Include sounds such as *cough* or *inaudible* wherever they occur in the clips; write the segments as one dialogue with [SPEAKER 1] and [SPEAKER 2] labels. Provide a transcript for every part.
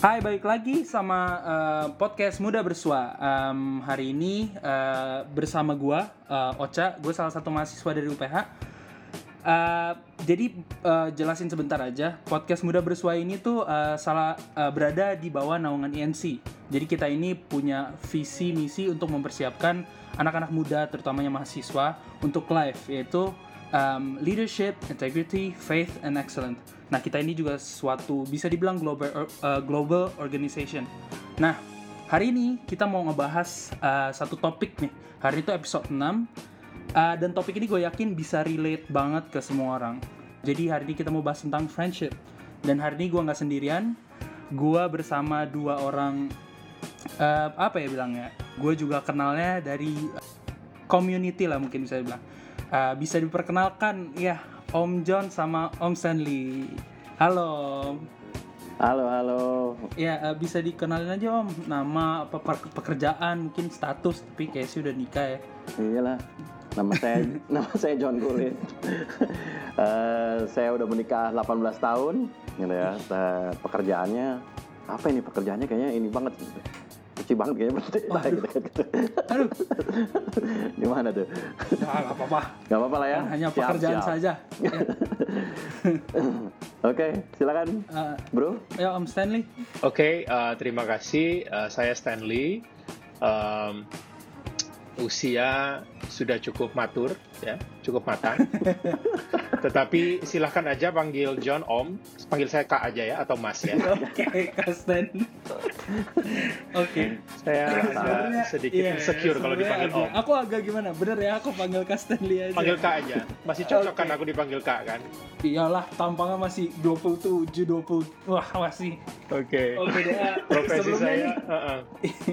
[SPEAKER 1] Hai, balik lagi sama uh, podcast Muda Bersua. Um, hari ini uh, bersama gua uh, Ocha, gue salah satu mahasiswa dari UPH. Uh, jadi uh, jelasin sebentar aja, podcast Muda Bersua ini tuh uh, salah uh, berada di bawah naungan INC. Jadi kita ini punya visi misi untuk mempersiapkan anak-anak muda, terutamanya mahasiswa, untuk live yaitu um, leadership, integrity, faith, and excellence. Nah, kita ini juga suatu bisa dibilang global uh, global organization. Nah, hari ini kita mau ngebahas uh, satu topik nih. Hari itu episode 6. Uh, dan topik ini gue yakin bisa relate banget ke semua orang. Jadi hari ini kita mau bahas tentang friendship. Dan hari ini gue nggak sendirian. Gue bersama dua orang uh, apa ya bilangnya? Gue juga kenalnya dari community lah mungkin bisa dibilang uh, bisa diperkenalkan ya Om John sama Om Stanley. Halo.
[SPEAKER 2] Halo, halo.
[SPEAKER 1] Ya uh, bisa dikenalin aja Om nama apa pekerjaan mungkin status tapi kayak sih udah nikah ya.
[SPEAKER 2] Iyalah. Nama saya *laughs* nama saya John Kulit. uh, saya udah menikah 18 tahun gitu ya. Uh, pekerjaannya apa ini pekerjaannya kayaknya ini banget suci banget kayaknya berarti nah, *laughs* gitu, gitu. Aduh. *laughs* Gimana tuh?
[SPEAKER 1] Nah, gak apa-apa.
[SPEAKER 2] Gak apa-apa lah ya.
[SPEAKER 1] Kan hanya siap, pekerjaan siap. saja. *laughs*
[SPEAKER 2] ya. Oke, okay, silakan, uh, Bro.
[SPEAKER 1] Ya, Om Stanley.
[SPEAKER 3] Oke, okay, uh, terima kasih. Uh, saya Stanley. Um, usia sudah cukup matur, ya, cukup matang. *laughs* Tetapi silahkan aja panggil John Om, panggil saya Kak aja ya atau Mas ya. *laughs*
[SPEAKER 1] Oke, Kak Stanley. Oke.
[SPEAKER 3] Saya agak sedikit yeah, insecure kalau dipanggil
[SPEAKER 1] agak, Om. Aku agak gimana? Bener ya, aku panggil Kak Stanley aja.
[SPEAKER 3] Panggil Kak aja. Masih cocok okay. kan aku dipanggil Kak kan?
[SPEAKER 1] Iyalah, tampangnya masih 27, 20. Wah, masih.
[SPEAKER 3] Oke.
[SPEAKER 1] Okay. Oke okay, deh.
[SPEAKER 3] Profesi sebelumnya saya. Nih, uh -uh.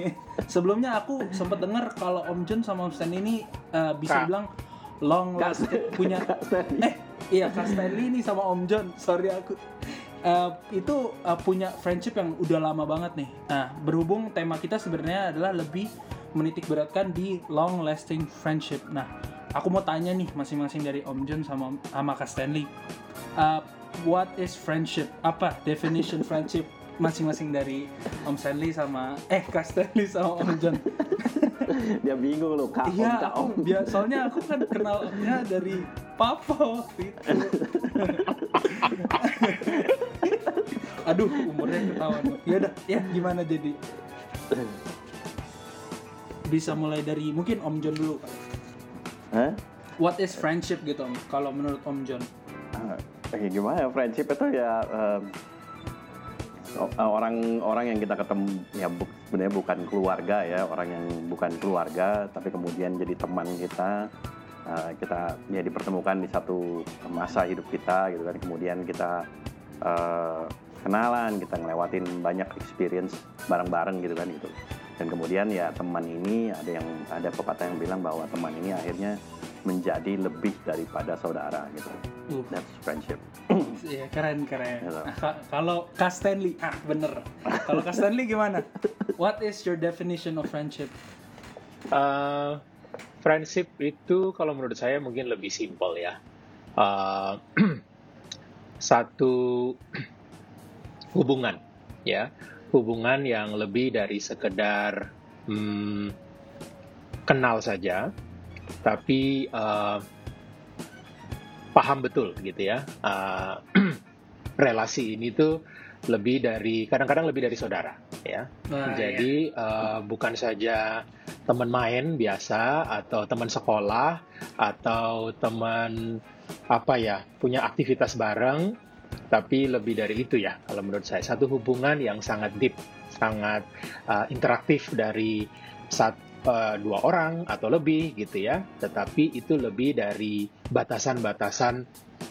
[SPEAKER 3] *laughs*
[SPEAKER 1] sebelumnya aku sempat dengar kalau Om John sama Om Stanley ini uh, bisa Kak. bilang long last punya *laughs* eh iya Kak Stanley ini sama Om John sorry aku uh, itu uh, punya friendship yang udah lama banget nih. Nah, berhubung tema kita sebenarnya adalah lebih menitik beratkan di long lasting friendship. Nah, aku mau tanya nih masing-masing dari Om John sama sama Kak Stanley. Uh, what is friendship? Apa definition friendship masing-masing dari Om Stanley sama eh Kak Stanley sama Om John? *laughs* *laughs*
[SPEAKER 2] Dia bingung loh Kak
[SPEAKER 1] iya, Om. Iya, soalnya aku kan kenalnya dari Papa waktu itu. *laughs* Aduh, umurnya ketahuan. Ya udah, ya gimana jadi? Bisa mulai dari mungkin Om John dulu.
[SPEAKER 2] Hah?
[SPEAKER 1] What is friendship gitu Om? Kalau menurut Om John?
[SPEAKER 2] Uh, eh, gimana friendship itu ya uh, orang-orang yang kita ketemu ya bu, sebenarnya bukan keluarga ya orang yang bukan keluarga tapi kemudian jadi teman kita uh, kita ya dipertemukan di satu masa hidup kita gitu kan. Kemudian kita uh, kenalan kita ngelewatin banyak experience bareng-bareng gitu kan gitu. Dan kemudian ya teman ini ada yang ada pepatah yang bilang bahwa teman ini akhirnya menjadi lebih daripada saudara gitu uh. that's friendship *clears throat*
[SPEAKER 1] Iya keren keren. Gitu. Nah, kalau Kak Stanley, ah bener. kalau Kak Stanley gimana? What is your definition of friendship?
[SPEAKER 3] Uh, friendship itu kalau menurut saya mungkin lebih simpel ya. Uh, *clears throat* satu hubungan ya hubungan yang lebih dari sekedar hmm, kenal saja tapi uh, paham betul gitu ya. Uh, *clears throat* relasi ini tuh lebih dari kadang-kadang lebih dari saudara ya. Nah, jadi iya. uh, bukan saja teman main biasa atau teman sekolah atau teman apa ya punya aktivitas bareng tapi lebih dari itu ya kalau menurut saya. Satu hubungan yang sangat deep sangat uh, interaktif dari satu uh, dua orang atau lebih gitu ya. Tetapi itu lebih dari batasan-batasan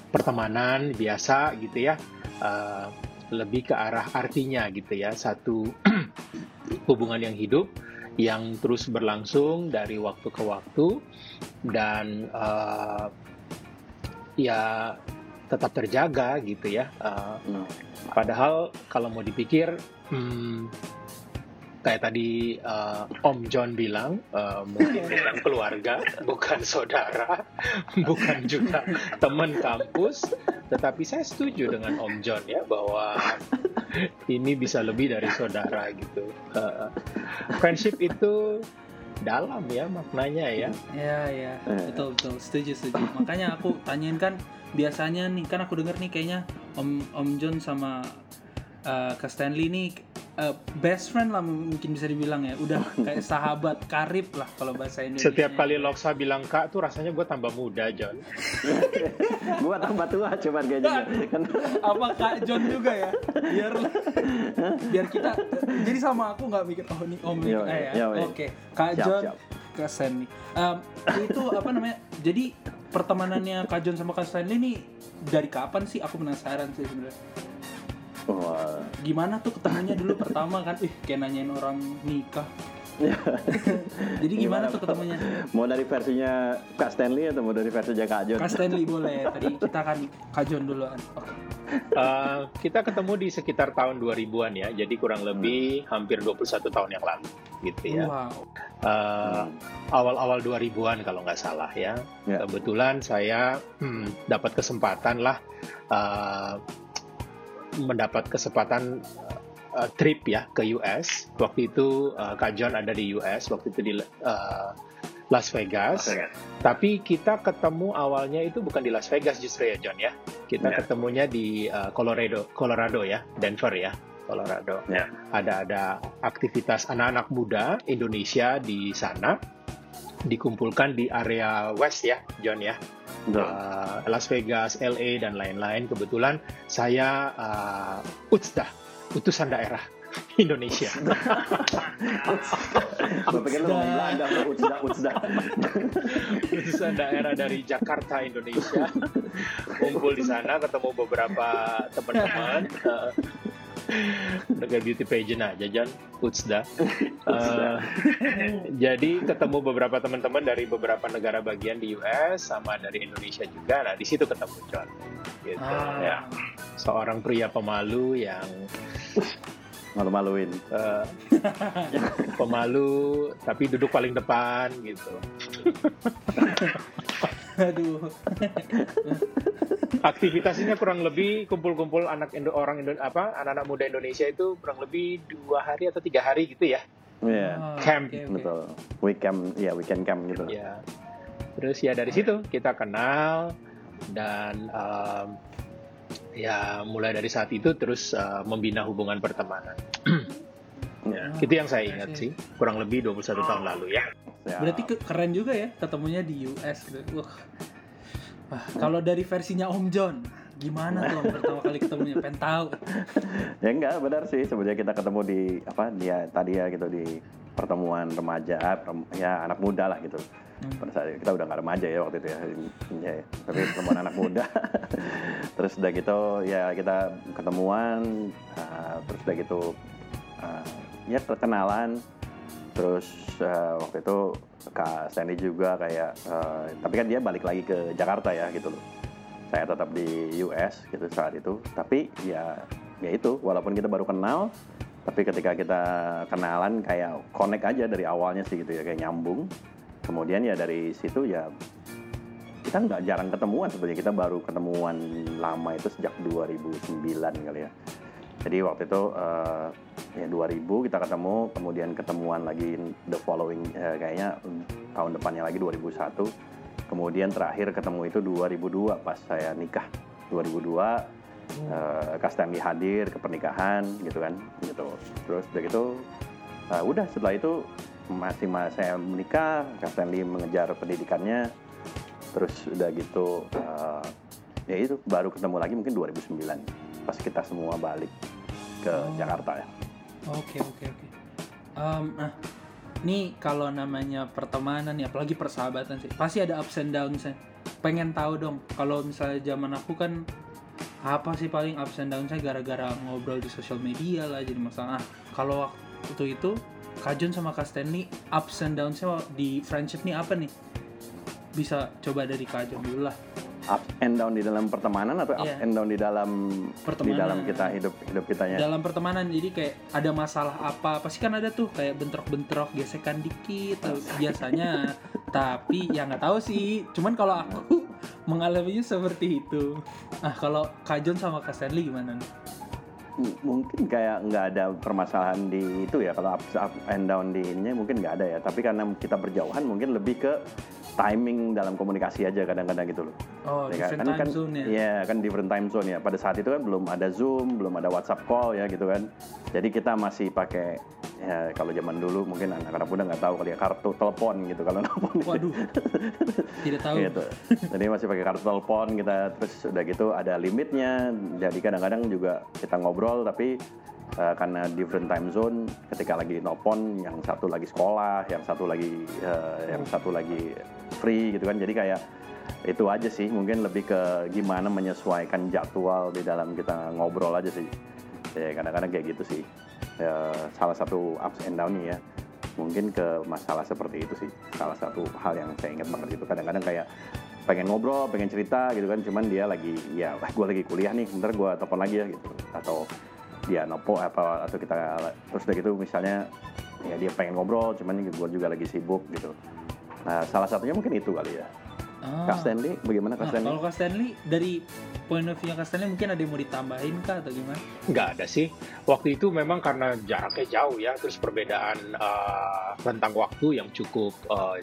[SPEAKER 3] pertemanan biasa gitu ya. Uh, lebih ke arah artinya gitu ya. Satu *clears throat* hubungan yang hidup yang terus berlangsung dari waktu ke waktu. Dan uh, ya tetap terjaga gitu ya. Uh, Padahal kalau mau dipikir, hmm, kayak tadi uh, Om John bilang, uh, mungkin bukan keluarga, bukan saudara, *laughs* bukan juga teman kampus, tetapi saya setuju dengan Om John ya bahwa ini bisa lebih dari saudara gitu. Uh, friendship itu dalam ya maknanya ya.
[SPEAKER 1] Ya ya betul betul setuju setuju. Makanya aku tanyain kan biasanya nih kan aku denger nih kayaknya Om Om John sama uh, Kak Stanley nih uh, best friend lah mungkin bisa dibilang ya. Udah *laughs* kayak sahabat karib lah kalau bahasa Indonesia.
[SPEAKER 3] Setiap kali Loksa bilang kak tuh rasanya gue tambah muda John. *laughs*
[SPEAKER 2] Gue tambah tua cuman kayaknya.
[SPEAKER 1] Kan apa kak John juga ya? Biar biar kita jadi sama aku nggak mikir oh ini om yo, eh, ya. oke. Okay. kak siap, John siap. Kak Stanley. Um, itu apa namanya? Jadi pertemanannya Kak John sama Kak Stanley ini dari kapan sih? Aku penasaran sih sebenarnya Wah. Gimana tuh ketemunya dulu pertama kan? Ih, kayak nanyain orang nikah. *laughs* Jadi gimana, gimana tuh ketemunya?
[SPEAKER 2] Mau dari versinya Kak Stanley atau mau dari versinya Kak John?
[SPEAKER 1] Kak Stanley *laughs* boleh. Tadi kita kan Kak John dulu kan.
[SPEAKER 3] Uh, kita ketemu di sekitar tahun 2000-an ya. Jadi kurang lebih hmm. hampir 21 tahun yang lalu gitu ya. Wow. Uh, awal-awal 2000-an kalau nggak salah ya. ya. Kebetulan saya hmm, dapat kesempatan lah uh, mendapat kesempatan uh, trip ya ke US. Waktu itu uh, Kak John ada di US, waktu itu di uh, Las Vegas. Okay. Tapi kita ketemu awalnya itu bukan di Las Vegas justru ya John ya. Kita yeah. ketemunya di uh, Colorado, Colorado ya, Denver ya. Colorado. Yeah. Ada ada aktivitas anak-anak muda Indonesia di sana dikumpulkan di area West ya, John ya uh, Las Vegas, LA dan lain-lain. Kebetulan saya uh, Utsda, utusan daerah *laughs* Indonesia. *laughs* Utusan daerah dari Jakarta, Indonesia. Kumpul di sana, ketemu beberapa teman-teman. Uh, kayak beauty pageant aja Jan Utsda uh, jadi ketemu beberapa teman-teman dari beberapa negara bagian di US sama dari Indonesia juga. Nah di situ ketemu John. Gitu. Ah. ya. Seorang pria pemalu yang
[SPEAKER 2] malu-maluin uh, *laughs*
[SPEAKER 3] pemalu tapi duduk paling depan gitu *laughs* aduh aktivitasnya kurang lebih kumpul-kumpul anak Indo orang Indo apa anak-anak muda Indonesia itu kurang lebih dua hari atau tiga hari gitu ya
[SPEAKER 2] Iya. Yeah.
[SPEAKER 3] Oh, camp
[SPEAKER 2] okay, okay. betul weekend ya weekend camp gitu
[SPEAKER 3] ya yeah. terus ya dari situ kita kenal dan um, ya mulai dari saat itu terus uh, membina hubungan pertemanan *clears throat* ya, oh, itu yang saya ingat sih kurang lebih 21 tahun lalu ya,
[SPEAKER 1] ya. berarti keren juga ya ketemunya di US gitu wah Wah, kalau dari versinya Om John, gimana tuh pertama kali ketemunya? Pengen tahu. *laughs*
[SPEAKER 2] ya enggak, benar sih. Sebenarnya kita ketemu di apa dia tadi ya gitu di pertemuan remaja, ya anak muda lah gitu. Hmm. Pada saat kita udah nggak remaja ya waktu itu ya, ya, ya. tapi pertemuan anak muda. *laughs* terus udah gitu ya kita ketemuan, uh, terus udah gitu uh, ya perkenalan, terus uh, waktu itu Kak Sandy juga kayak uh, tapi kan dia balik lagi ke Jakarta ya gitu loh saya tetap di US gitu saat itu tapi ya ya itu walaupun kita baru kenal tapi ketika kita kenalan kayak connect aja dari awalnya sih gitu ya kayak nyambung. Kemudian ya dari situ ya kita nggak jarang ketemuan sebenarnya. Kita baru ketemuan lama itu sejak 2009 kali ya. Jadi waktu itu uh, ya 2000 kita ketemu kemudian ketemuan lagi the following uh, kayaknya tahun depannya lagi 2001 kemudian terakhir ketemu itu 2002 pas saya nikah. 2002 hmm. Uh, Kak Stanley hadir ke pernikahan gitu kan gitu terus udah gitu uh, udah setelah itu masih mas saya menikah Kak Stanley mengejar pendidikannya terus udah gitu uh, ya itu baru ketemu lagi mungkin 2009 pas kita semua balik ke oh. Jakarta ya.
[SPEAKER 1] Oke oke oke. nah, ini kalau namanya pertemanan ya, apalagi persahabatan sih, pasti ada ups and downs -nya. Pengen tahu dong, kalau misalnya zaman aku kan apa sih paling ups and downs-nya gara-gara ngobrol di sosial media lah jadi masalah. Ah, kalau waktu itu Kajun sama Kak Stanley ups and downs-nya di friendship nih apa nih? Bisa coba dari Kajun dulu lah.
[SPEAKER 2] Up and down di dalam pertemanan atau up
[SPEAKER 1] Iya.
[SPEAKER 2] and down di dalam di
[SPEAKER 1] Pertemanan.
[SPEAKER 2] dalam kita hidup hidup kitanya
[SPEAKER 1] dalam pertemanan jadi kayak ada masalah apa pasti kan ada tuh kayak bentrok-bentrok gesekan dikit tuh biasanya *laughs* tapi ya nggak tahu sih cuman kalau aku *laughs* mengalaminya seperti itu ah kalau Kak John sama Kak Stanley gimana nih?
[SPEAKER 2] Mungkin kayak nggak ada permasalahan di itu ya kalau up, up and down di ininya mungkin nggak ada ya tapi karena kita berjauhan mungkin lebih ke timing dalam komunikasi aja kadang-kadang gitu loh
[SPEAKER 1] oh
[SPEAKER 2] Ya
[SPEAKER 1] different
[SPEAKER 2] kan,
[SPEAKER 1] time
[SPEAKER 2] kan,
[SPEAKER 1] zone ya
[SPEAKER 2] Iya, kan different time zone ya. Pada saat itu kan belum ada Zoom, belum ada WhatsApp call ya gitu kan. Jadi kita masih pakai ya kalau zaman dulu mungkin anak-anak muda nggak tahu kali ya kartu telepon gitu kalau *laughs* nelpon.
[SPEAKER 1] waduh tidak tahu
[SPEAKER 2] gitu. Jadi masih pakai kartu telepon kita terus udah gitu ada limitnya. Jadi kadang-kadang juga kita ngobrol tapi eh, karena different time zone ketika lagi nelpon yang satu lagi sekolah, yang satu lagi eh, yang satu lagi free gitu kan. Jadi kayak itu aja sih mungkin lebih ke gimana menyesuaikan jadwal di dalam kita ngobrol aja sih. Ya kadang-kadang kayak gitu sih. Ya, salah satu ups and down-nya ya mungkin ke masalah seperti itu sih salah satu hal yang saya ingat banget itu kadang-kadang kayak pengen ngobrol pengen cerita gitu kan cuman dia lagi ya *laughs* wah gue lagi kuliah nih bentar gue telepon lagi ya gitu atau dia nopo apa atau kita terus udah gitu misalnya ya dia pengen ngobrol cuman gue juga lagi sibuk gitu nah salah satunya mungkin itu kali ya
[SPEAKER 1] Ah.
[SPEAKER 2] Kak Stanley bagaimana Kak
[SPEAKER 1] Nah,
[SPEAKER 2] Stanley
[SPEAKER 1] kalau Kak Stanley dari point of view Kak Stanley mungkin ada yang mau ditambahin kah atau gimana?
[SPEAKER 3] nggak ada sih. Waktu itu memang karena jaraknya jauh ya, terus perbedaan eh, rentang waktu yang cukup eh,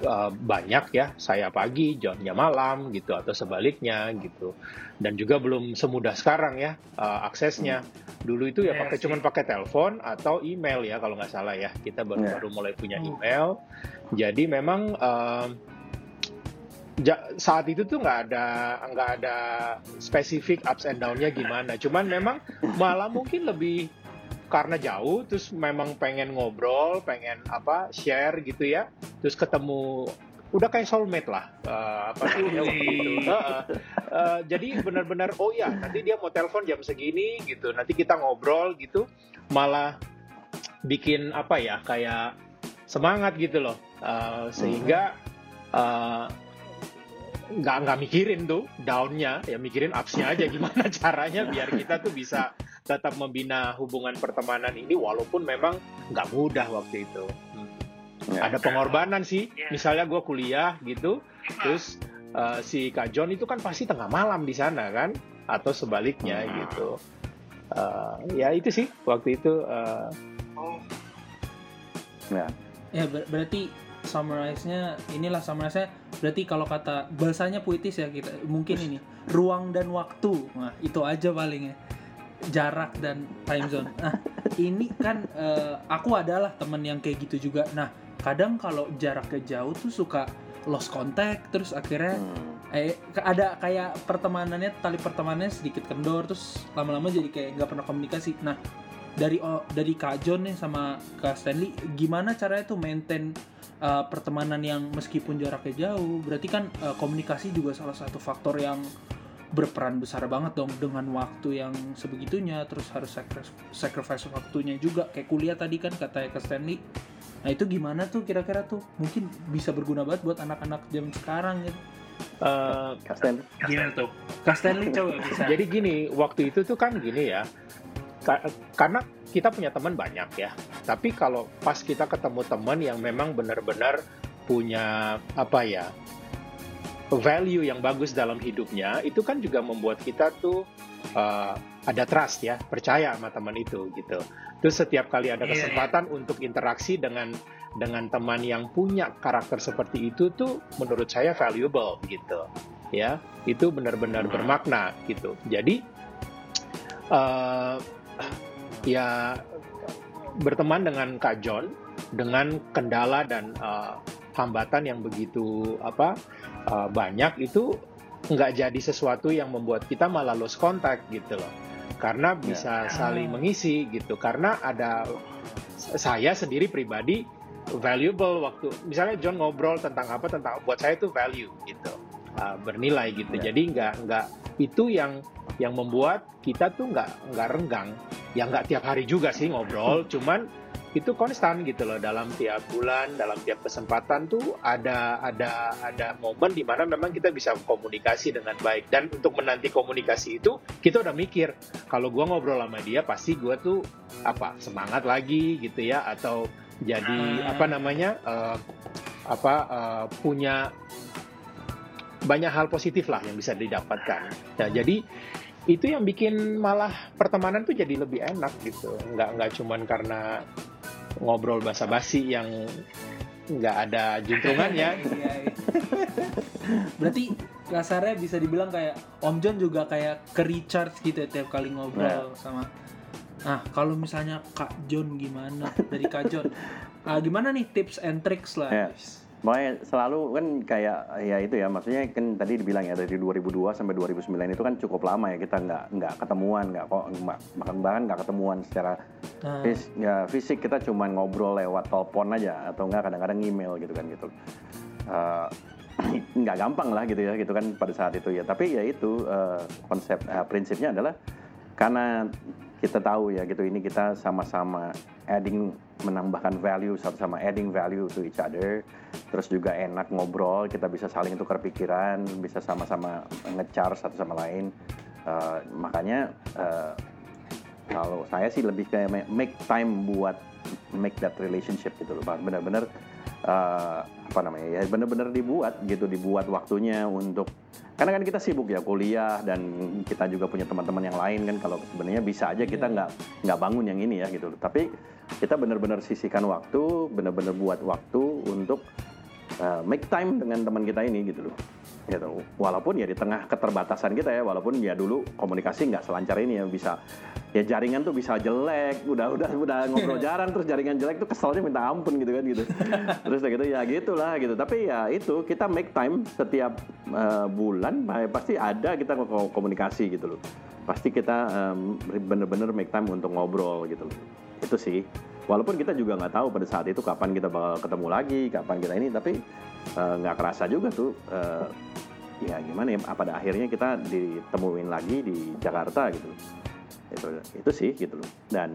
[SPEAKER 3] eh, banyak ya. Saya pagi, Johnnya malam gitu, atau sebaliknya gitu. Dan juga belum semudah sekarang ya eh, aksesnya. Dulu itu ya
[SPEAKER 1] Iya
[SPEAKER 3] pakai cuman pakai telepon atau email ya kalau nggak salah ya. Kita baru
[SPEAKER 2] Iya.
[SPEAKER 3] baru mulai punya
[SPEAKER 1] Hmm.
[SPEAKER 3] email. Jadi memang ja- saat itu tuh nggak ada nggak ada spesifik ups and down-nya gimana. Cuman memang malah mungkin lebih karena jauh terus memang pengen ngobrol, pengen apa share gitu ya. Terus ketemu udah kayak soulmate lah Eh, apa sih ya. Heeh. Eh, jadi benar-benar oh ya nanti dia mau telepon jam segini gitu. Nanti kita ngobrol gitu. Malah bikin apa ya kayak semangat gitu loh. Eh, sehingga eh, nggak nggak mikirin tuh downnya ya mikirin upsnya aja gimana *laughs* caranya biar kita tuh bisa tetap membina hubungan pertemanan ini walaupun memang nggak mudah waktu itu. Hmm.
[SPEAKER 2] Ya.
[SPEAKER 3] ada pengorbanan sih. Misalnya gue kuliah gitu terus eh, si Kak John itu kan pasti tengah malam di sana kan atau sebaliknya gitu. Eh, ya itu sih waktu itu eh,
[SPEAKER 2] ya.
[SPEAKER 1] Ya ber- berarti summarize-nya inilah summarize-nya berarti kalau kata bahasanya puitis ya kita mungkin ini ruang dan waktu. Nah, itu aja paling ya. Jarak dan time zone. Nah, ini kan eh, aku adalah temen yang kayak gitu juga. Nah, kadang kalau jaraknya jauh tuh suka lost contact terus akhirnya
[SPEAKER 2] Hmm.
[SPEAKER 1] eh ada kayak pertemanannya tali pertemanannya sedikit kendor terus lama-lama jadi kayak nggak pernah komunikasi nah dari oh, dari Kak John nih sama Kak Stanley gimana caranya tuh maintain uh, pertemanan yang meskipun jaraknya jauh berarti kan uh, komunikasi juga salah satu faktor yang berperan besar banget dong dengan waktu yang sebegitunya terus harus sacrifice, sacrifice waktunya juga kayak kuliah tadi kan katanya Kak Stanley nah itu gimana tuh kira-kira tuh mungkin bisa berguna banget buat anak-anak zaman sekarang gitu
[SPEAKER 3] eh,
[SPEAKER 2] Kak Stanley
[SPEAKER 1] Gimana tuh? Kak Stanley *laughs* coba bisa.
[SPEAKER 3] Jadi gini, waktu itu tuh kan gini ya, ka- karena kita punya teman banyak ya. Tapi kalau pas kita ketemu teman yang memang benar-benar punya apa ya value yang bagus dalam hidupnya, itu kan juga membuat kita tuh uh, ada trust ya, percaya sama teman itu gitu. Terus setiap kali ada
[SPEAKER 1] Iya, iya.
[SPEAKER 3] kesempatan untuk interaksi dengan dengan teman yang punya karakter seperti itu tuh menurut saya valuable gitu ya itu benar-benar
[SPEAKER 2] Hmm.
[SPEAKER 3] bermakna gitu jadi eh ya berteman dengan Kak John dengan kendala dan eh, hambatan yang begitu apa eh, banyak itu nggak jadi sesuatu yang membuat kita malah lost contact gitu loh. Karena bisa saling
[SPEAKER 1] Ah.
[SPEAKER 3] mengisi gitu. Karena ada saya sendiri pribadi valuable waktu misalnya John ngobrol tentang apa tentang buat saya itu value gitu. Uh, bernilai gitu.
[SPEAKER 2] Ya.
[SPEAKER 3] jadi nggak nggak itu yang yang membuat kita tuh nggak nggak renggang. Ya nggak tiap hari juga sih ngobrol *laughs* cuman itu konstan gitu loh dalam tiap bulan dalam tiap kesempatan tuh ada ada ada momen di mana memang kita bisa komunikasi dengan baik dan untuk menanti komunikasi itu kita udah mikir kalau gua ngobrol sama dia pasti gua tuh apa semangat lagi gitu ya atau jadi apa namanya uh, apa uh, punya banyak hal positif lah yang bisa didapatkan. Nah, jadi itu yang bikin malah pertemanan tuh jadi lebih enak gitu. Nggak nggak cuman karena ngobrol basa-basi yang nggak ada juntrungannya. *laughs*
[SPEAKER 1] Iya, iya. Berarti kasarnya bisa dibilang kayak Om John juga kayak ke recharge gitu ya tiap kali ngobrol sama Nah, kalau misalnya Kak John gimana dari Kak John? *laughs* Ah, gimana nih tips and tricks lah?
[SPEAKER 2] Yes. Makanya selalu kan kayak ya itu ya maksudnya kan tadi dibilang ya dari 2002 sampai 2009 itu kan cukup lama ya kita nggak nggak ketemuan nggak kok bahkan bahkan nggak ketemuan secara
[SPEAKER 1] Nah,
[SPEAKER 2] fis, ya, fisik kita cuma ngobrol lewat telepon aja atau nggak kadang-kadang email gitu kan gitu. Eh, *clears throat* nggak gampang lah gitu ya gitu kan pada saat itu ya. Tapi ya itu eh, konsep eh, prinsipnya adalah karena kita tahu ya gitu. Ini kita sama-sama adding menambahkan value satu sama adding value to each other. Terus juga enak ngobrol kita bisa saling tukar pikiran bisa sama-sama ngecar satu sama lain. Eh, makanya eh, kalau saya sih lebih kayak ma- make time buat make that relationship gitu loh benar-benar eh, apa namanya ya benar-benar dibuat gitu dibuat waktunya untuk karena kan kita sibuk ya kuliah dan kita juga punya teman-teman yang lain kan kalau sebenarnya bisa aja kita
[SPEAKER 1] Iya.
[SPEAKER 2] nggak nggak bangun yang ini ya gitu loh tapi kita benar-benar sisihkan waktu benar-benar buat waktu untuk uh, make time dengan teman kita ini gitu loh gitu. Walaupun ya di tengah keterbatasan kita ya walaupun ya dulu komunikasi nggak selancar ini ya bisa ya jaringan tuh bisa jelek udah udah udah ngobrol *laughs* jarang terus jaringan jelek tuh keselnya minta ampun gitu kan gitu. *laughs* Terus gitu ya gitulah gitu. Tapi ya itu kita make time setiap uh, bulan eh, pasti ada kita ko- komunikasi gitu loh. Pasti kita um, bener-bener make time untuk ngobrol gitu loh. Itu sih. Walaupun kita juga nggak tahu pada saat itu kapan kita bakal ketemu lagi kapan kita ini tapi eh, nggak kerasa juga tuh eh, ya gimana ya pada akhirnya kita ditemuin lagi di Jakarta gitu. Itu itu sih gitu loh. Dan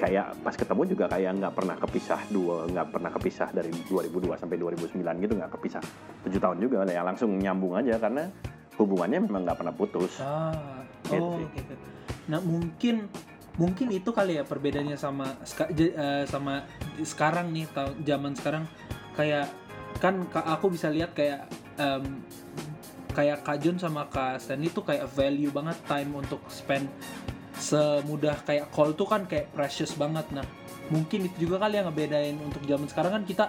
[SPEAKER 2] kayak pas ketemu juga kayak nggak pernah kepisah dua nggak pernah kepisah dari 2002 sampai 2009 gitu nggak kepisah. Tujuh tahun juga ya langsung nyambung aja karena hubungannya memang nggak pernah putus.
[SPEAKER 1] Ah,
[SPEAKER 2] Gitu
[SPEAKER 1] oh
[SPEAKER 2] sih.
[SPEAKER 1] gitu. Nah mungkin mungkin itu kali ya perbedaannya sama eh, sama sekarang nih zaman sekarang. Kayak kan ka- aku bisa lihat kayak em, kayak Kak Jun sama Kak Stanley tuh kayak value banget time untuk spend. Semudah kayak call tuh kan kayak precious banget. Nah mungkin itu juga kali yang ngebedain untuk zaman sekarang kan kita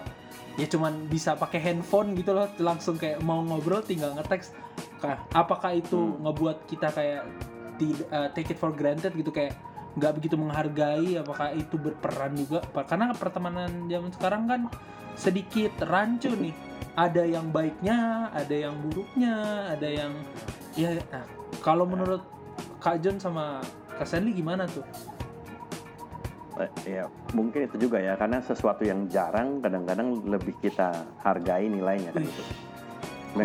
[SPEAKER 1] ya cuman bisa pakai handphone gitu loh langsung kayak mau ngobrol tinggal nge-text. Kah, apakah itu
[SPEAKER 2] Hmm.
[SPEAKER 1] ngebuat kita kayak tidak take it for granted gitu? Kayak nggak begitu menghargai apakah itu berperan juga. Karena pertemanan zaman sekarang kan sedikit rancu nih. Ada yang baiknya ada yang buruknya ada yang ya nah, kalau menurut Kak John sama Kak Stanley gimana tuh?
[SPEAKER 2] Ya mungkin itu juga ya karena sesuatu yang jarang kadang-kadang lebih kita hargai nilainya kan itu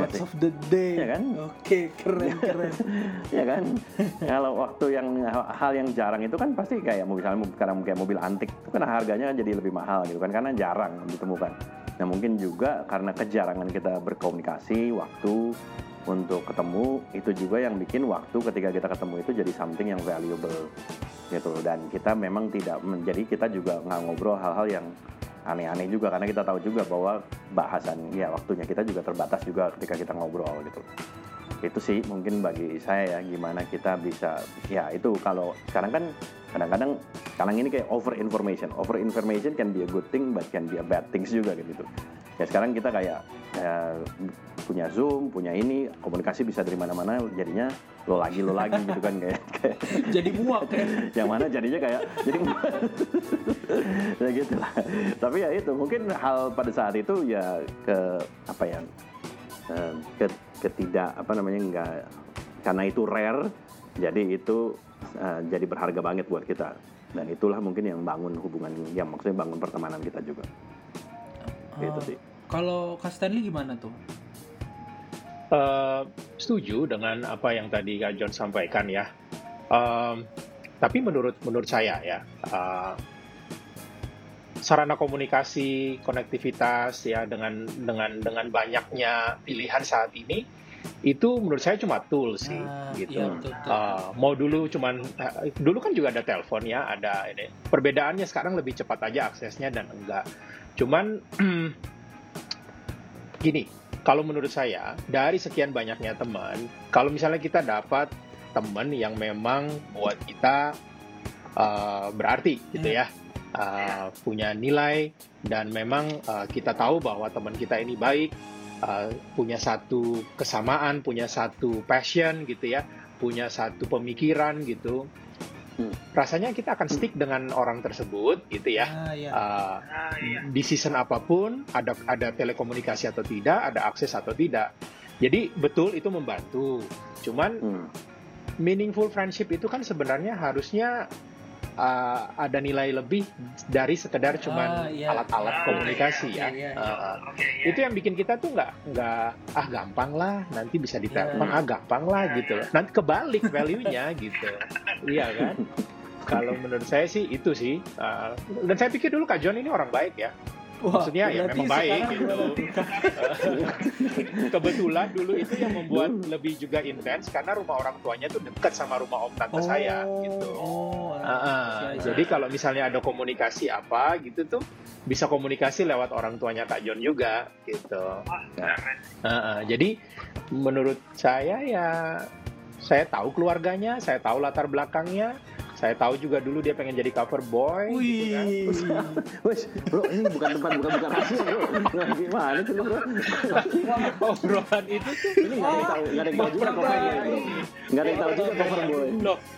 [SPEAKER 1] Quotes
[SPEAKER 2] sih.
[SPEAKER 1] of the day
[SPEAKER 2] Iya kan?
[SPEAKER 1] oke keren keren *laughs*
[SPEAKER 2] ya kan kalau waktu yang hal yang jarang itu kan pasti kayak misalnya sekarang kayak mobil antik itu kan harganya kan jadi lebih mahal gitu kan karena jarang ditemukan nah mungkin juga karena kejarangan kita berkomunikasi waktu untuk ketemu itu juga yang bikin waktu ketika kita ketemu itu jadi something yang valuable gitu. Dan kita memang tidak menjadi kita juga nggak ngobrol hal-hal yang aneh-aneh juga karena kita tahu juga bahwa bahasan ya waktunya kita juga terbatas juga ketika kita ngobrol gitu itu sih mungkin bagi saya ya gimana kita bisa ya itu kalau sekarang kan kadang-kadang sekarang ini kayak over information. Over information can be a good thing but can be a bad things juga gitu. Ya sekarang kita kayak eh, punya zoom punya ini komunikasi bisa dari mana-mana jadinya lo lagi lo lagi gitu kan kayak, kayak. *laughs*
[SPEAKER 1] Jadi muak ya
[SPEAKER 2] yang mana jadinya kayak jadi *laughs* ya gitu lah. Tapi ya itu mungkin hal pada saat itu ya ke apa ya eh, ke ketidak apa namanya enggak karena itu rare jadi itu eh, jadi berharga banget buat kita. Dan itulah mungkin yang bangun hubungan yang maksudnya bangun pertemanan kita juga. Gitu
[SPEAKER 1] Oh,
[SPEAKER 2] sih.
[SPEAKER 1] kalau Kak Stanley gimana tuh?
[SPEAKER 3] Eh, setuju dengan apa yang tadi Kak John sampaikan ya. Em, tapi menurut menurut saya ya, eh, sarana komunikasi, konektivitas ya dengan dengan dengan banyaknya pilihan saat ini itu menurut saya cuma tool sih
[SPEAKER 1] Ah,
[SPEAKER 3] gitu.
[SPEAKER 1] iya, betul, betul.
[SPEAKER 3] Uh, mau dulu cuman uh, dulu kan juga ada telepon ya, ada ini. Perbedaannya sekarang lebih cepat aja aksesnya dan enggak. Cuman *clears throat* gini, kalau menurut saya dari sekian banyaknya teman, kalau misalnya kita dapat teman yang memang buat kita uh, berarti gitu ya, uh, punya nilai dan memang uh, kita tahu bahwa teman kita ini baik, uh, punya satu kesamaan, punya satu passion gitu ya, punya satu pemikiran gitu.
[SPEAKER 2] Hmm.
[SPEAKER 3] Rasanya kita akan stick dengan orang tersebut gitu ya.
[SPEAKER 1] Ah, iya.
[SPEAKER 3] Uh, di season apa pun ada ada telekomunikasi atau tidak, ada akses atau tidak. Jadi betul itu membantu. Cuman
[SPEAKER 2] Hmm.
[SPEAKER 3] meaningful friendship itu kan sebenarnya harusnya uh, ada nilai lebih dari sekedar cuman
[SPEAKER 1] Ah, iya.
[SPEAKER 3] alat-alat
[SPEAKER 1] Ah,
[SPEAKER 3] komunikasi
[SPEAKER 1] iya,
[SPEAKER 3] ya.
[SPEAKER 1] iya, iya.
[SPEAKER 3] Uh, itu yang bikin kita tuh nggak nggak ah gampang lah nanti bisa ditelepon
[SPEAKER 1] Iya.
[SPEAKER 3] ah gampang lah gitu loh. Nanti kebalik value-nya *laughs* gitu. Iya kan? Kalau menurut saya sih itu sih. Uh, dan saya pikir dulu Kak John ini orang baik ya.
[SPEAKER 1] Wah,
[SPEAKER 3] maksudnya ya memang baik gitu. *laughs* Kebetulan dulu itu yang membuat lebih juga intens karena rumah orang tuanya tuh dekat sama rumah om tante saya gitu.
[SPEAKER 1] Oh, iya, iya.
[SPEAKER 3] jadi kalau misalnya ada komunikasi apa gitu tuh bisa komunikasi lewat orang tuanya Kak John juga gitu. Ah, ah. jadi menurut saya ya saya tahu keluarganya, saya tahu latar belakangnya, saya tahu juga dulu dia pengen jadi cover boy. gitu kan.
[SPEAKER 1] Wih. *laughs*
[SPEAKER 2] Wes, bro, ini bukan tempat bukan bukan rahasia, bro. Gimana sih, bro?
[SPEAKER 3] Obrolan itu tuh
[SPEAKER 2] Ini nggak ada yang tahu, nggak ada yang tahu juga cover boy. Nggak ada yang tahu juga cover boy.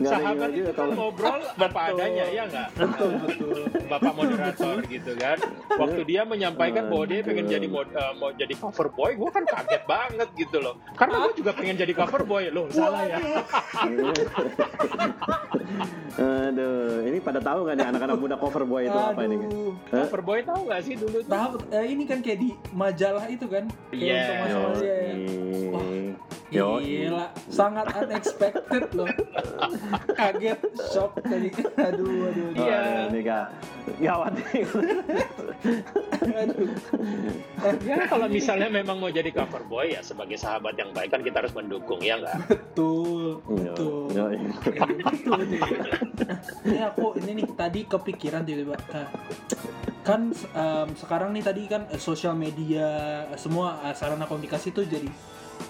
[SPEAKER 2] Nggak ada yang tahu juga
[SPEAKER 3] kan
[SPEAKER 2] kalau-
[SPEAKER 3] ngobrol *laughs* apa adanya ya nggak?
[SPEAKER 1] Betul, betul.
[SPEAKER 3] Bapak moderator gitu kan. Waktu dia menyampaikan bahwa dia pengen jadi mod, eh, mau jadi cover boy, gue kan kaget banget gitu loh. Karena gue juga pengen jadi cover boy loh, salah ya.
[SPEAKER 2] Aduh, ini pada tahu nggak nih anak-anak muda cover boy itu apa ini?
[SPEAKER 1] Aduh.
[SPEAKER 3] Cover boy tahu nggak sih dulu?
[SPEAKER 1] Tahu eh, ini kan kayak di majalah itu kan.
[SPEAKER 3] Iya.
[SPEAKER 1] masa-masa ya.
[SPEAKER 2] Yo,
[SPEAKER 1] Gila, sangat unexpected loh. *laughs* Kaget, shock tadi. Aduh, aduh.
[SPEAKER 3] Iya.
[SPEAKER 2] ini kak, gawat nih.
[SPEAKER 1] Aduh.
[SPEAKER 3] Ya kalau misalnya memang mau jadi cover boy ya sebagai sahabat yang baik kan kita harus mendukung ya nggak?
[SPEAKER 1] Betul, betul.
[SPEAKER 2] Yo, yo.
[SPEAKER 1] Betul, betul. Ini aku ini nih tadi kepikiran tiba-tiba. Nah, kan em, sekarang nih tadi kan eh, sosial media eh, semua eh, sarana komunikasi tuh jadi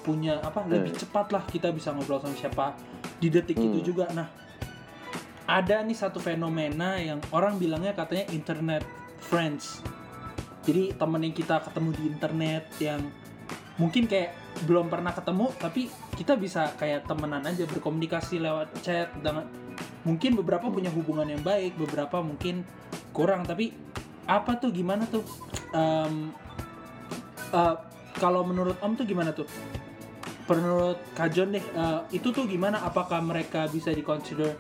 [SPEAKER 1] punya apa lebih cepat lah kita bisa ngobrol sama siapa di detik
[SPEAKER 2] Hmm.
[SPEAKER 1] itu juga. Nah, ada nih satu fenomena yang orang bilangnya katanya internet friends. Jadi temen yang kita ketemu di internet yang mungkin kayak belum pernah ketemu tapi kita bisa kayak temenan aja berkomunikasi lewat chat dengan mungkin beberapa punya hubungan yang baik beberapa mungkin kurang tapi apa tuh gimana tuh Em, eh, kalau menurut om tuh gimana tuh? Menurut Kajon deh eh, itu tuh gimana? Apakah mereka bisa diconsider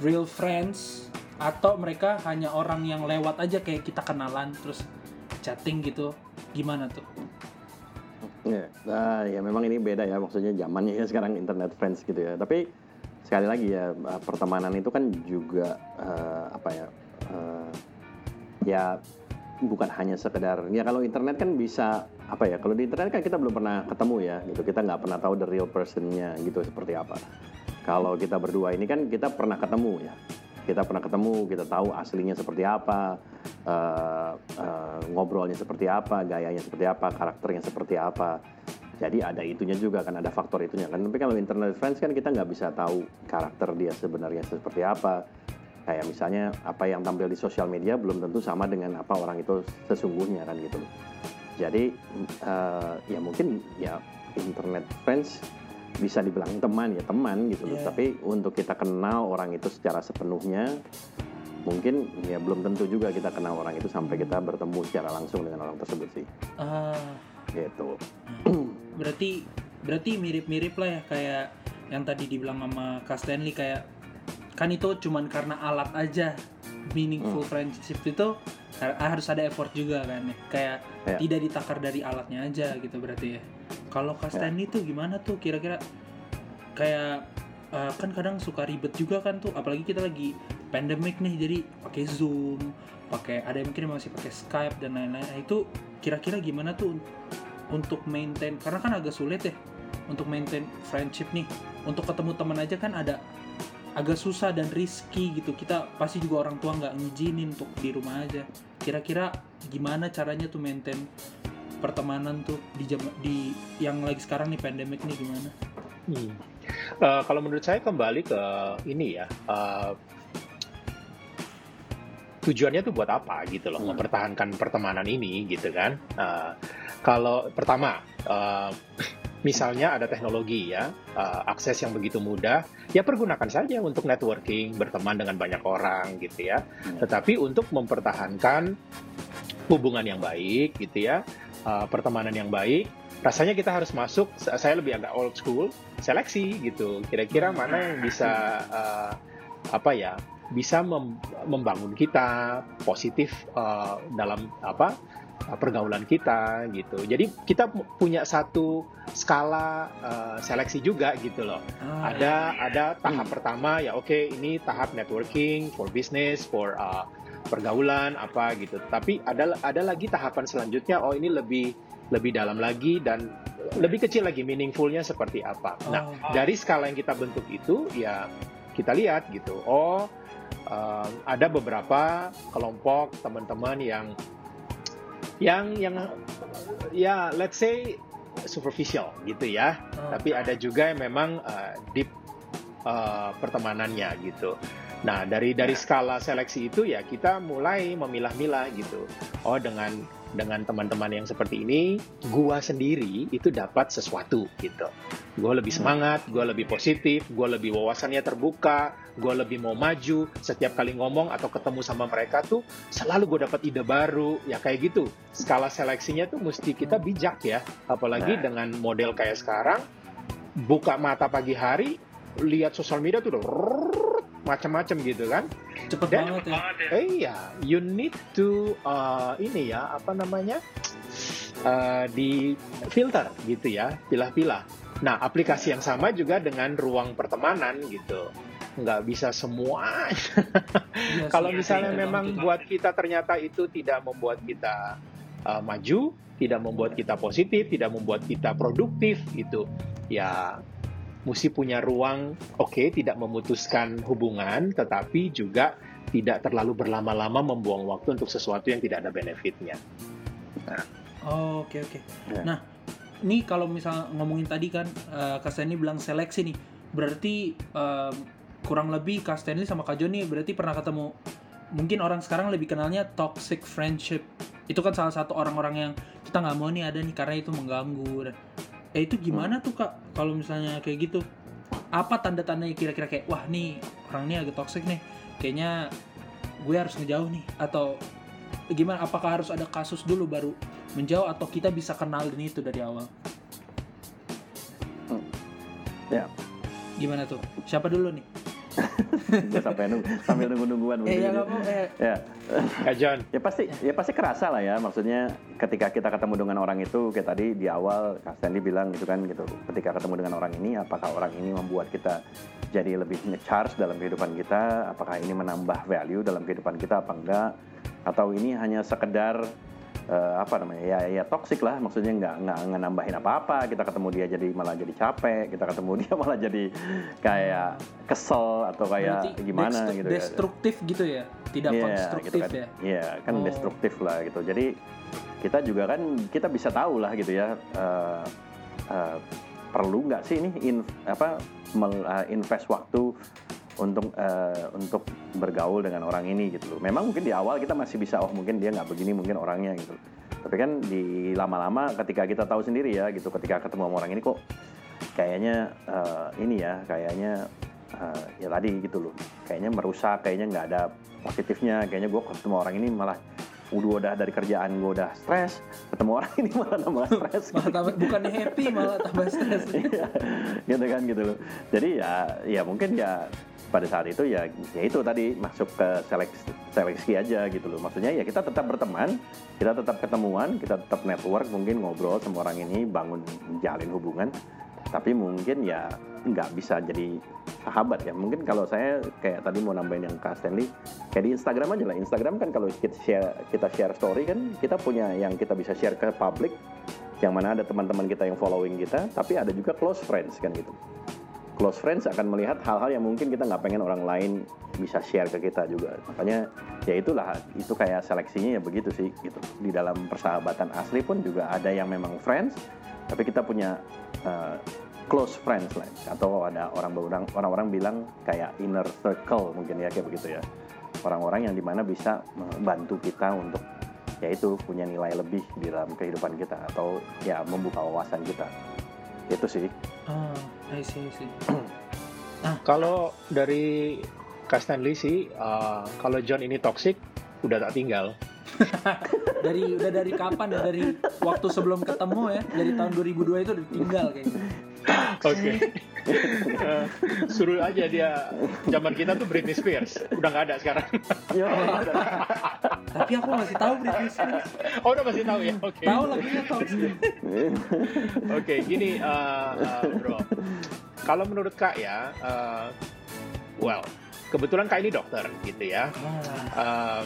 [SPEAKER 1] real friends? Atau mereka hanya orang yang lewat aja kayak kita kenalan terus chatting gitu? Gimana tuh?
[SPEAKER 2] Ya, nah, ya memang ini beda ya maksudnya zamannya ya sekarang internet friends gitu ya. Tapi sekali lagi ya eh, pertemanan itu kan juga eh, apa ya eh, ya bukan hanya sekedar ya kalau internet kan bisa apa ya kalau di internet kan kita belum pernah ketemu ya gitu. Kita nggak pernah tahu the real personnya gitu seperti apa. Kalau kita berdua ini kan kita pernah ketemu ya. Kita pernah ketemu kita tahu aslinya seperti apa eh, eh, ngobrolnya seperti apa gayanya seperti apa karakternya seperti apa. Jadi ada itunya juga kan ada faktor itunya kan. Tapi kalau internet friends kan kita nggak bisa tahu karakter dia sebenarnya seperti apa. Kayak misalnya apa yang tampil di sosial media belum tentu sama dengan apa orang itu sesungguhnya kan gitu jadi eh, ya mungkin ya internet friends bisa dibilang teman ya teman gitu loh.
[SPEAKER 1] Iya.
[SPEAKER 2] tapi untuk kita kenal orang itu secara sepenuhnya mungkin ya belum tentu juga kita kenal orang itu sampai kita bertemu secara langsung dengan orang tersebut sih.
[SPEAKER 1] Ah.
[SPEAKER 2] Gitu. *clears throat*
[SPEAKER 1] Berarti berarti mirip-mirip lah ya kayak yang tadi dibilang sama Kak Stanley kayak kan itu cuman karena alat aja meaningful friendship itu harus ada effort juga kan ya. Kayak
[SPEAKER 2] Ya.
[SPEAKER 1] tidak ditakar dari alatnya aja gitu berarti ya. Kalau
[SPEAKER 2] Ya.
[SPEAKER 1] Stanley tuh gimana tuh kira-kira? Kayak uh, kan kadang suka ribet juga kan tuh apalagi kita lagi pandemic nih jadi pakai zoom pakai ada yang mungkin masih pakai skype dan lain-lain. Nah, itu kira-kira gimana tuh untuk maintain karena kan agak sulit ya untuk maintain friendship nih. Untuk ketemu teman aja kan ada agak susah dan risky gitu kita pasti juga orang tua nggak ngizinin untuk di rumah aja kira-kira gimana caranya tuh maintain pertemanan tuh di jam di yang lagi sekarang nih pandemic nih gimana?
[SPEAKER 3] Hmm. Uh, kalau menurut saya kembali ke ini ya uh, tujuannya tuh buat apa gitu loh hmm. mempertahankan pertemanan ini gitu kan? Uh, kalau pertama uh, misalnya ada teknologi ya, uh, akses yang begitu mudah, ya pergunakan saja untuk networking, berteman dengan banyak orang gitu ya. Hmm. Tetapi untuk mempertahankan hubungan yang baik gitu ya, uh, pertemanan yang baik, rasanya kita harus masuk. Saya lebih agak old school, seleksi gitu. Kira-kira mana yang bisa uh, apa ya? bisa mem membangun kita positif uh, dalam apa pergaulan kita gitu. Jadi kita punya satu skala uh, seleksi juga gitu loh. Ah, ada iya. ada tahap hmm. pertama ya oke okay, ini tahap networking for business for uh, pergaulan apa gitu. Tapi ada ada lagi tahapan selanjutnya oh ini lebih lebih dalam lagi dan lebih kecil lagi meaningfulnya seperti apa. Nah oh. dari skala yang kita bentuk itu ya kita lihat gitu. Oh uh, ada beberapa kelompok teman-teman yang yang yang ya let's say superficial gitu ya. Oh. tapi ada juga yang memang uh, deep uh, pertemanannya gitu. Nah dari dari skala seleksi itu ya kita mulai memilah-milah gitu. Oh dengan dengan teman-teman yang seperti ini, gua sendiri itu dapat sesuatu gitu. Gua lebih hmm. semangat, gua lebih positif, gua lebih wawasannya terbuka, gua lebih mau maju. Setiap kali ngomong atau ketemu sama mereka tuh selalu gue dapat ide baru, ya kayak gitu. Skala seleksinya tuh mesti kita bijak ya, apalagi nah. dengan model kayak sekarang. Buka mata pagi hari, lihat sosial media tuh udah macam-macam gitu kan.
[SPEAKER 1] Cepet Dan, banget ya.
[SPEAKER 3] Eh, iya, you need to uh, ini ya apa namanya uh, di filter gitu ya, pilah-pilah. Nah, aplikasi yang sama juga dengan ruang pertemanan gitu. Nggak bisa semua. Iya Kalau iya misalnya iya, memang kita. buat kita ternyata itu tidak membuat kita uh, maju, tidak membuat kita positif, tidak membuat kita produktif gitu. Ya mesti punya ruang, oke, okay, tidak memutuskan hubungan, tetapi juga tidak terlalu berlama-lama membuang waktu untuk sesuatu yang tidak ada benefitnya.
[SPEAKER 1] Nah. Oh, oke okay, oke. Okay. Ya. Nah, ini kalau misal ngomongin tadi kan, uh, Kak Stanley bilang seleksi nih, berarti uh, kurang lebih Kak Stanley sama Kak Joni berarti pernah ketemu, mungkin orang sekarang lebih kenalnya toxic friendship. Itu kan salah satu orang-orang yang kita nggak mau nih ada nih karena itu mengganggu. Eh itu gimana tuh kak? Kalau misalnya kayak gitu apa tanda-tandanya kira-kira kayak wah nih orang ini agak toxic nih kayaknya gue harus ngejauh nih atau gimana? Apakah harus ada kasus dulu baru menjauh atau kita bisa kenalin itu dari awal?
[SPEAKER 2] Hmm. ya.
[SPEAKER 1] Gimana tuh? Siapa dulu nih *laughs*
[SPEAKER 2] sampai nunggu sambil nunggu nungguan
[SPEAKER 1] ya, kamu, eh.
[SPEAKER 2] ya. Eh, John. Ya pasti ya pasti kerasa lah ya. Maksudnya ketika kita ketemu dengan orang itu kayak tadi di awal Kak Stanley bilang gitu kan gitu. Ketika ketemu dengan orang ini apakah orang ini membuat kita jadi lebih nge-charge dalam kehidupan kita? Apakah ini menambah value dalam kehidupan kita apa enggak? Atau ini hanya sekedar uh, apa namanya ya ya toksik lah maksudnya nggak nggak nambahin apa-apa kita ketemu dia jadi malah jadi capek kita ketemu dia *laughs* malah jadi kayak kesel atau kayak Berarti gimana gitu
[SPEAKER 1] ya. destruktif ya. gitu ya tidak yeah, konstruktif
[SPEAKER 2] gitu kan.
[SPEAKER 1] ya
[SPEAKER 2] iya kan oh. destruktif lah gitu jadi kita juga kan kita bisa tahu lah gitu ya uh, uh, perlu nggak sih ini in, apa mel, uh, invest waktu untuk uh, untuk bergaul dengan orang ini gitu loh. Memang mungkin di awal kita masih bisa oh mungkin dia nggak begini mungkin orangnya gitu. Tapi kan di lama-lama ketika kita tahu sendiri ya gitu ketika ketemu sama orang ini kok kayaknya uh, ini ya kayaknya uh, ya tadi gitu loh. Kayaknya merusak, kayaknya nggak ada positifnya, kayaknya gue ketemu orang ini malah udah udah dari kerjaan gue udah stres ketemu orang ini *laughs* malah tambah stres
[SPEAKER 1] malah tambah, bukannya happy malah tambah stres *laughs*
[SPEAKER 2] iya, gitu kan gitu loh jadi ya ya mungkin ya pada saat itu ya ya itu tadi masuk ke seleksi, seleksi aja gitu loh maksudnya ya kita tetap berteman kita tetap ketemuan kita tetap network mungkin ngobrol sama orang ini bangun jalin hubungan tapi mungkin ya nggak bisa jadi sahabat ya. Mungkin kalau saya kayak tadi mau nambahin yang Kak Stanley, kayak di Instagram aja lah. Instagram kan kalau kita share kita share story kan kita punya yang kita bisa share ke publik, yang mana ada teman-teman kita yang following kita, tapi ada juga close friends kan gitu. Close friends akan melihat hal-hal yang mungkin kita nggak pengen orang lain bisa share ke kita juga. Makanya ya itulah itu kayak seleksinya ya begitu sih gitu. Di dalam persahabatan asli pun juga ada yang memang friends, tapi kita punya uh, close friends lah atau ada orang orang-orang bilang kayak inner circle mungkin ya kayak begitu ya orang-orang yang di mana bisa membantu kita untuk yaitu punya nilai lebih di dalam kehidupan kita atau ya membuka wawasan kita itu sih.
[SPEAKER 1] Oh I see, I see.
[SPEAKER 3] nah *clears throat* kalau dari Stanley sih uh, kalau John ini toxic udah tak tinggal. *laughs*
[SPEAKER 1] Dari udah dari kapan ya? Dari waktu sebelum ketemu ya? Dari tahun 2002 itu udah tinggal kayaknya. *laughs*
[SPEAKER 3] Oke. uh, *laughs* suruh aja dia zaman kita tuh Britney Spears. Udah nggak ada sekarang.
[SPEAKER 1] Ya, *laughs* Tapi aku masih tahu Britney Spears.
[SPEAKER 3] Oh, udah masih tahu ya. Oke. Okay.
[SPEAKER 1] Tahu lagunya tahu. Oke,
[SPEAKER 3] okay, gini uh, uh, Bro. Kalau menurut Kak ya, uh, well, kebetulan Kak ini dokter gitu ya. Uh,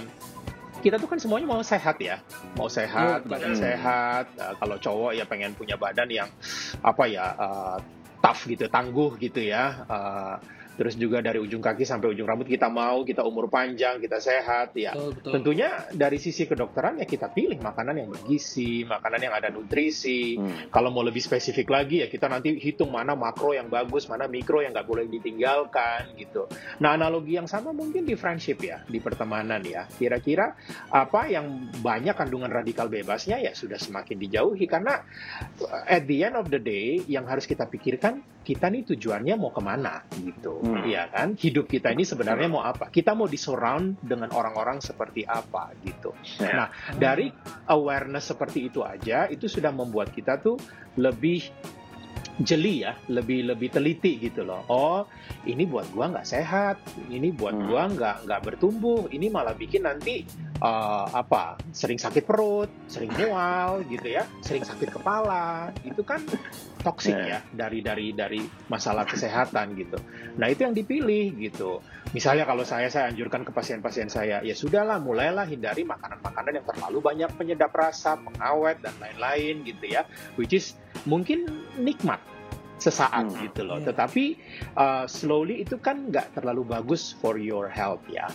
[SPEAKER 3] kita tuh kan semuanya mau sehat ya, mau sehat, oh, badan sehat. Uh, kalau cowok ya pengen punya badan yang apa ya uh, tough gitu, tangguh gitu ya. Uh, terus juga dari ujung kaki sampai ujung rambut kita mau kita umur panjang kita sehat ya. Betul, betul. tentunya dari sisi kedokteran ya kita pilih makanan yang bergizi makanan yang ada nutrisi. Hmm. kalau mau lebih spesifik lagi ya kita nanti hitung mana makro yang bagus mana mikro yang nggak boleh ditinggalkan gitu. Nah analogi yang sama mungkin di friendship ya di pertemanan ya. Kira-kira apa yang banyak kandungan radikal bebasnya ya sudah semakin dijauhi. Karena at the end of the day yang harus kita pikirkan kita nih tujuannya mau ke mana gitu hmm. ya kan hidup kita ini sebenarnya mau apa kita mau di surround dengan orang-orang seperti apa gitu yeah. nah dari awareness seperti itu aja itu sudah membuat kita tuh lebih jeli ya, lebih lebih teliti gitu loh. Oh, ini buat gua nggak sehat, ini buat hmm. gua nggak nggak bertumbuh, ini malah bikin nanti uh, apa? Sering sakit perut, sering mual *laughs* gitu ya, sering sakit kepala, itu kan toksik yeah. ya dari dari dari masalah kesehatan gitu. Nah itu yang dipilih gitu. Misalnya kalau saya saya anjurkan ke pasien-pasien saya, ya sudahlah mulailah hindari makanan-makanan yang terlalu banyak penyedap rasa, pengawet dan lain-lain gitu ya, which is mungkin nikmat sesaat hmm. gitu loh. Yeah. Tetapi uh, slowly itu kan nggak terlalu bagus for your health ya.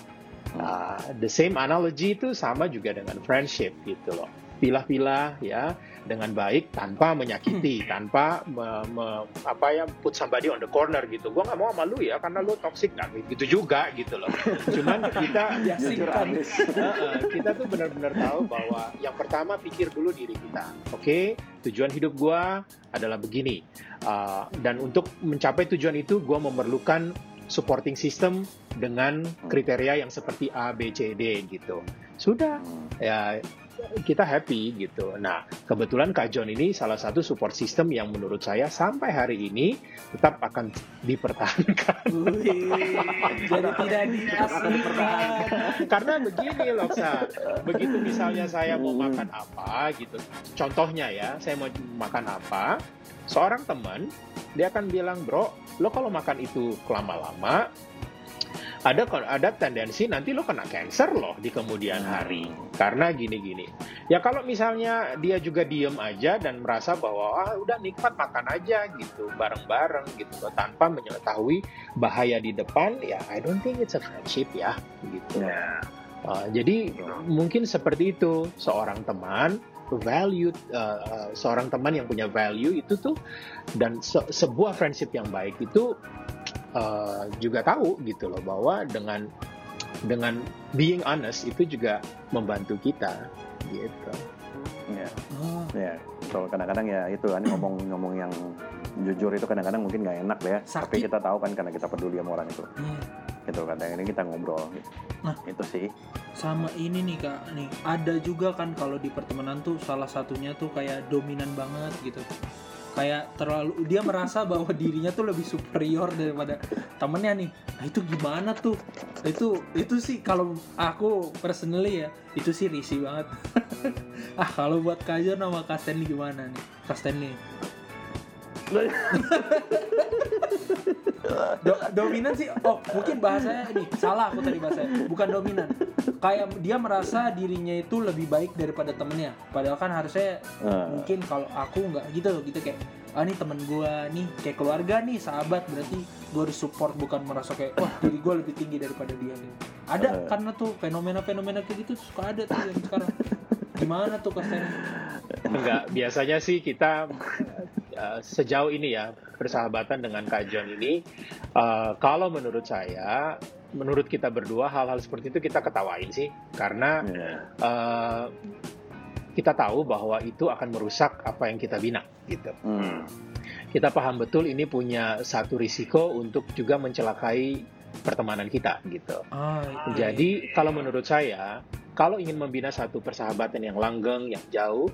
[SPEAKER 3] Uh, the same analogy itu sama juga dengan friendship gitu loh. Pilah-pilah ya dengan baik tanpa menyakiti, hmm. tanpa me, me, apa ya put somebody on the corner gitu. Gua nggak mau sama lu ya karena lu toxic gitu juga gitu loh. *laughs* Cuman kita uh, *laughs* kita tuh benar-benar tahu bahwa yang pertama pikir dulu diri kita. Oke, okay? tujuan hidup gua adalah begini. Uh, dan untuk mencapai tujuan itu gua memerlukan supporting system dengan kriteria yang seperti A, B, C, D gitu. Sudah ya kita happy gitu. Nah, kebetulan Kak John ini salah satu support system yang menurut saya sampai hari ini tetap akan dipertahankan.
[SPEAKER 1] jadi tidak dipertahankan.
[SPEAKER 3] Karena begini loh, Sa. Begitu misalnya saya mau makan apa gitu. Contohnya ya, saya mau makan apa, seorang teman dia akan bilang, "Bro, lo kalau makan itu lama-lama ada ada tendensi nanti lo kena cancer loh di kemudian hari karena gini-gini. Ya kalau misalnya dia juga diem aja dan merasa bahwa ah udah nikmat makan aja gitu bareng-bareng gitu loh tanpa mengetahui bahaya di depan ya I don't think it's a friendship ya gitu. Yeah. Uh, jadi mungkin seperti itu seorang teman value uh, seorang teman yang punya value itu tuh dan se sebuah friendship yang baik itu uh, juga tahu gitu loh bahwa dengan dengan being honest itu juga membantu kita gitu.
[SPEAKER 2] Ya, oh. ya. So kadang-kadang ya itu kan ngomong-ngomong yang jujur itu kadang-kadang mungkin nggak enak ya. Sakit. Tapi kita tahu kan karena kita peduli sama orang itu. Yeah. Gitu kadang ini kita ngobrol. Gitu. Nah, itu sih.
[SPEAKER 1] Sama ini nih kak, nih ada juga kan kalau di pertemanan tuh salah satunya tuh kayak dominan banget gitu kayak terlalu dia merasa bahwa dirinya tuh lebih superior daripada temennya nih. Nah itu gimana tuh? Itu itu sih kalau aku personally ya itu sih risih banget. *laughs* Ah kalau buat kajar nama Kasten gimana nih? Kasten nih Do- dominan sih oh mungkin bahasanya ini salah aku tadi bahasanya. Bukan dominan. Kayak dia merasa dirinya itu lebih baik daripada temennya. Padahal kan harusnya
[SPEAKER 2] Ah.
[SPEAKER 1] mungkin kalau aku nggak gitu loh gitu kayak ah nih temen gua nih kayak keluarga nih sahabat berarti gua harus support bukan merasa kayak wah diri gua lebih tinggi daripada dia gitu ada
[SPEAKER 2] Eh.
[SPEAKER 1] karena tuh fenomena-fenomena kayak gitu suka ada tuh yang sekarang. Gimana tuh kesannya
[SPEAKER 3] Enggak, biasanya sih kita uh, sejauh ini ya persahabatan dengan Kak John ini, uh, kalau menurut saya, menurut kita berdua hal-hal seperti itu kita ketawain sih, karena
[SPEAKER 2] Iya.
[SPEAKER 3] uh, kita tahu bahwa itu akan merusak apa yang kita bina, gitu.
[SPEAKER 2] Hmm.
[SPEAKER 3] Kita paham betul ini punya satu risiko untuk juga mencelakai pertemanan kita, gitu.
[SPEAKER 1] ah, iya.
[SPEAKER 3] Jadi kalau menurut saya, kalau ingin membina satu persahabatan yang langgeng, yang jauh,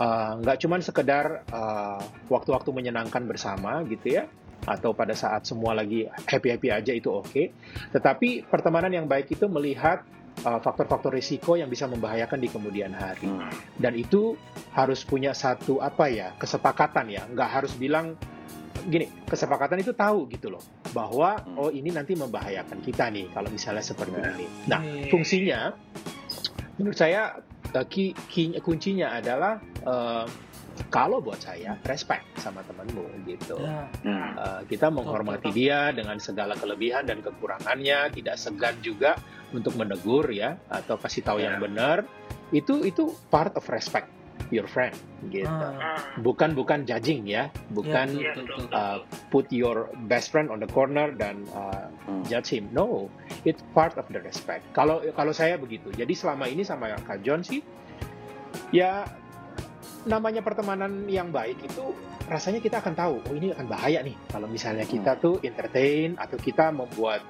[SPEAKER 3] uh, nggak cuman sekedar uh, waktu-waktu menyenangkan bersama gitu ya, atau pada saat semua lagi happy-happy aja itu oke. Tetapi pertemanan yang baik itu melihat uh, faktor-faktor risiko yang bisa membahayakan di kemudian hari.
[SPEAKER 2] Hmm.
[SPEAKER 3] Dan itu harus punya satu apa ya kesepakatan ya, nggak harus bilang gini kesepakatan itu tahu gitu loh bahwa
[SPEAKER 2] Hmm.
[SPEAKER 3] oh ini nanti membahayakan kita nih kalau misalnya seperti
[SPEAKER 2] Ya.
[SPEAKER 3] ini. Nah fungsinya menurut saya uh, ki- ki- kuncinya adalah uh, kalau buat saya respect sama temanmu gitu.
[SPEAKER 1] Ya.
[SPEAKER 3] Uh, kita menghormati
[SPEAKER 1] betul.
[SPEAKER 3] dia dengan segala kelebihan dan kekurangannya, tidak segan juga untuk menegur ya atau kasih tahu yang benar. Itu itu part of respect your friend gitu.
[SPEAKER 1] ah,
[SPEAKER 3] Bukan bukan judging ya, bukan
[SPEAKER 1] ya, betul, betul.
[SPEAKER 3] uh, put your best friend on the corner dan uh,
[SPEAKER 2] Hmm.
[SPEAKER 3] judge him. No, it's part of the respect. Kalau kalau saya begitu. Jadi selama ini sama Kak John sih, ya namanya pertemanan yang baik itu rasanya kita akan tahu, oh ini akan bahaya nih kalau misalnya kita tuh entertain atau kita membuat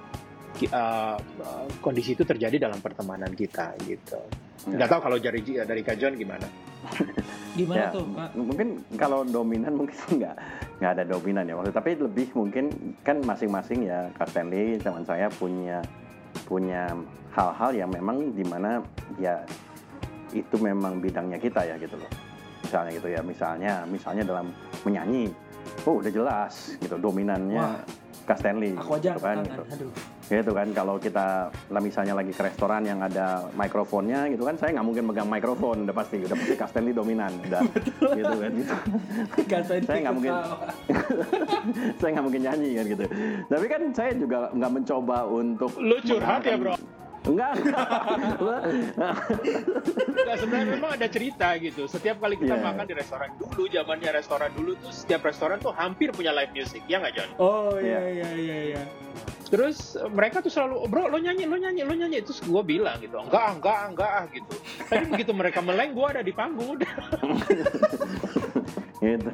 [SPEAKER 3] uh, uh, kondisi itu terjadi dalam pertemanan kita gitu.
[SPEAKER 2] Ya.
[SPEAKER 3] Nggak tahu kalau dari dari Kak John gimana? *laughs*
[SPEAKER 1] gimana
[SPEAKER 2] Ya,
[SPEAKER 1] tuh Pak?
[SPEAKER 2] mungkin kalau dominan *laughs* mungkin nggak nggak ada dominan ya maksudnya tapi lebih mungkin kan masing-masing ya Kak Stanley teman saya punya punya hal-hal yang memang di mana ya itu memang bidangnya kita ya gitu loh misalnya gitu ya misalnya misalnya dalam menyanyi oh udah jelas gitu dominannya
[SPEAKER 1] Wah.
[SPEAKER 2] Kak Stanley
[SPEAKER 1] aku aja
[SPEAKER 2] gitu kan gitu.
[SPEAKER 1] aduh
[SPEAKER 2] gitu kan kalau kita misalnya lagi ke restoran yang ada mikrofonnya gitu kan saya nggak mungkin megang mikrofon udah pasti udah pasti Stanley dominan udah *laughs* gitu kan gitu *laughs* Saya nggak mungkin. *laughs* saya nggak mungkin nyanyi kan gitu tapi kan saya juga nggak mencoba untuk
[SPEAKER 3] Lu curhat ya, bro?
[SPEAKER 2] enggak
[SPEAKER 3] Nggak, sebenarnya memang ada cerita gitu. Setiap kali kita
[SPEAKER 2] Iya.
[SPEAKER 3] makan di restoran dulu, zamannya restoran dulu tuh setiap restoran tuh hampir punya live music, ya nggak John?
[SPEAKER 1] oh
[SPEAKER 2] Iya.
[SPEAKER 1] iya iya iya iya
[SPEAKER 3] Terus eh, mereka tuh selalu, bro lo nyanyi, lo nyanyi, lo nyanyi. Terus gue bilang gitu, enggak, enggak, enggak ah gitu. Tapi begitu mereka meleng, gue ada di panggung udah. *laughs*
[SPEAKER 2] gitu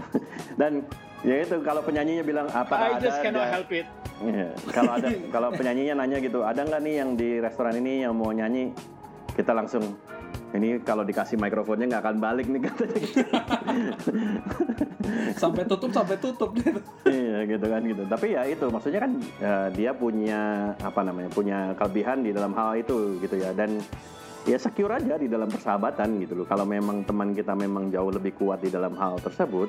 [SPEAKER 2] dan ya itu kalau penyanyinya bilang apa
[SPEAKER 3] I
[SPEAKER 2] ada
[SPEAKER 3] just cannot
[SPEAKER 2] ada-
[SPEAKER 3] help it.
[SPEAKER 2] Iya. kalau ada kalau penyanyinya nanya gitu ada nggak nih yang di restoran ini yang mau nyanyi kita langsung ini kalau dikasih mikrofonnya nggak akan balik nih katanya. Gitu.
[SPEAKER 1] sampai tutup sampai tutup gitu.
[SPEAKER 2] Iya gitu kan gitu. Tapi ya itu maksudnya kan ya, dia punya apa namanya punya kelebihan di dalam hal itu gitu ya. Dan ya secure aja di dalam persahabatan gitu loh. Kalau memang teman kita memang jauh lebih kuat di dalam hal tersebut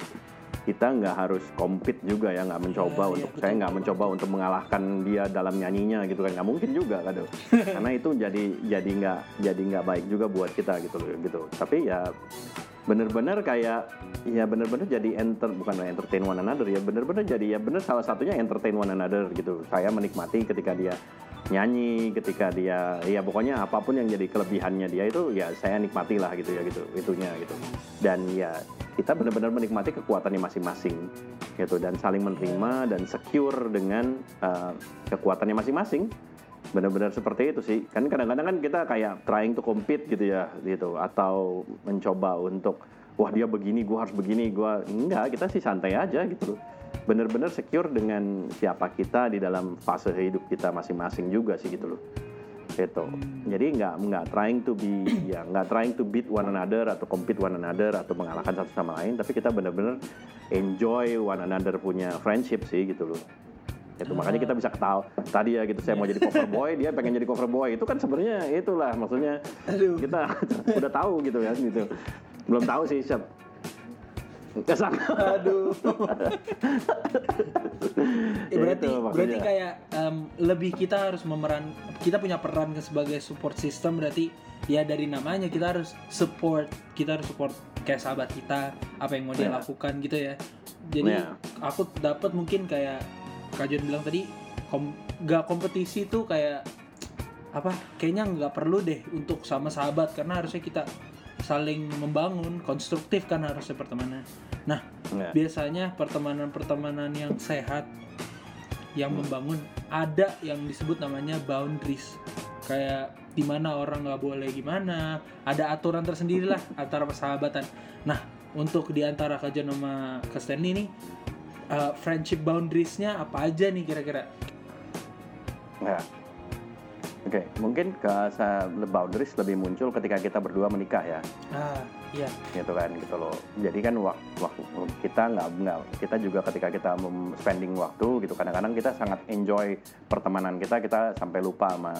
[SPEAKER 2] kita nggak harus compete juga ya nggak mencoba
[SPEAKER 1] iya,
[SPEAKER 2] untuk
[SPEAKER 1] betul,
[SPEAKER 2] saya nggak mencoba untuk mengalahkan dia dalam nyanyinya gitu kan. Nggak mungkin juga kan *laughs* karena itu jadi jadi nggak jadi nggak baik juga buat kita gitu loh gitu. Tapi ya bener-bener kayak ya bener-bener jadi enter bukan entertain one another ya bener-bener jadi ya bener salah satunya entertain one another gitu. Saya menikmati ketika dia nyanyi ketika dia ya pokoknya apa pun yang jadi kelebihannya dia itu ya saya nikmati lah gitu ya gitu itunya gitu. Dan ya kita benar-benar menikmati kekuatannya masing-masing gitu dan saling menerima dan secure dengan uh, kekuatannya masing-masing benar-benar seperti itu sih. Kan kadang-kadang kan kita kayak trying to compete gitu ya gitu. Atau mencoba untuk wah dia begini gua harus begini gua enggak kita sih santai aja gitu loh. Benar-benar secure dengan siapa kita di dalam fase hidup kita masing-masing juga sih gitu loh. Gitu. Jadi nggak nggak trying to be ya nggak trying to beat one another atau compete one another atau mengalahkan satu sama lain. Tapi kita benar-benar enjoy one another punya friendship sih gitu loh itu makanya kita bisa ketawa tadi ya gitu saya mau jadi cover boy dia pengen jadi cover boy itu kan sebenarnya itulah maksudnya
[SPEAKER 1] aduh
[SPEAKER 2] kita *laughs* udah tahu gitu ya gitu belum tahu sih siap Kesang.
[SPEAKER 1] Aduh. Eh, *laughs* berarti
[SPEAKER 2] Itu maksudnya.
[SPEAKER 1] berarti kayak em, lebih kita harus memeran kita punya peran sebagai support system berarti ya dari namanya kita harus support kita harus support kayak sahabat kita apa yang mau dia
[SPEAKER 2] Ya.
[SPEAKER 1] lakukan gitu ya. Jadi
[SPEAKER 2] Ya.
[SPEAKER 1] aku dapat mungkin kayak Kak Jon bilang tadi kom gak kompetisi tuh kayak apa kayaknya nggak perlu deh untuk sama sahabat karena harusnya kita saling membangun konstruktif kan harusnya pertemanan. Nah
[SPEAKER 2] Ya.
[SPEAKER 1] biasanya pertemanan-pertemanan yang sehat yang membangun ada yang disebut namanya boundaries kayak di mana orang nggak boleh gimana ada aturan tersendiri lah antara persahabatan nah untuk di antara Kajan sama Stanley nih uh, friendship boundariesnya apa aja nih kira-kira
[SPEAKER 2] Ya. Oke, mungkin ke boundaries lebih muncul ketika kita berdua menikah ya,
[SPEAKER 1] ah iya
[SPEAKER 2] gitu kan, gitu loh. Jadi kan waktu, waktu kita nggak nggak kita juga ketika kita spending waktu gitu, kadang-kadang kita sangat enjoy pertemanan kita, kita sampai lupa sama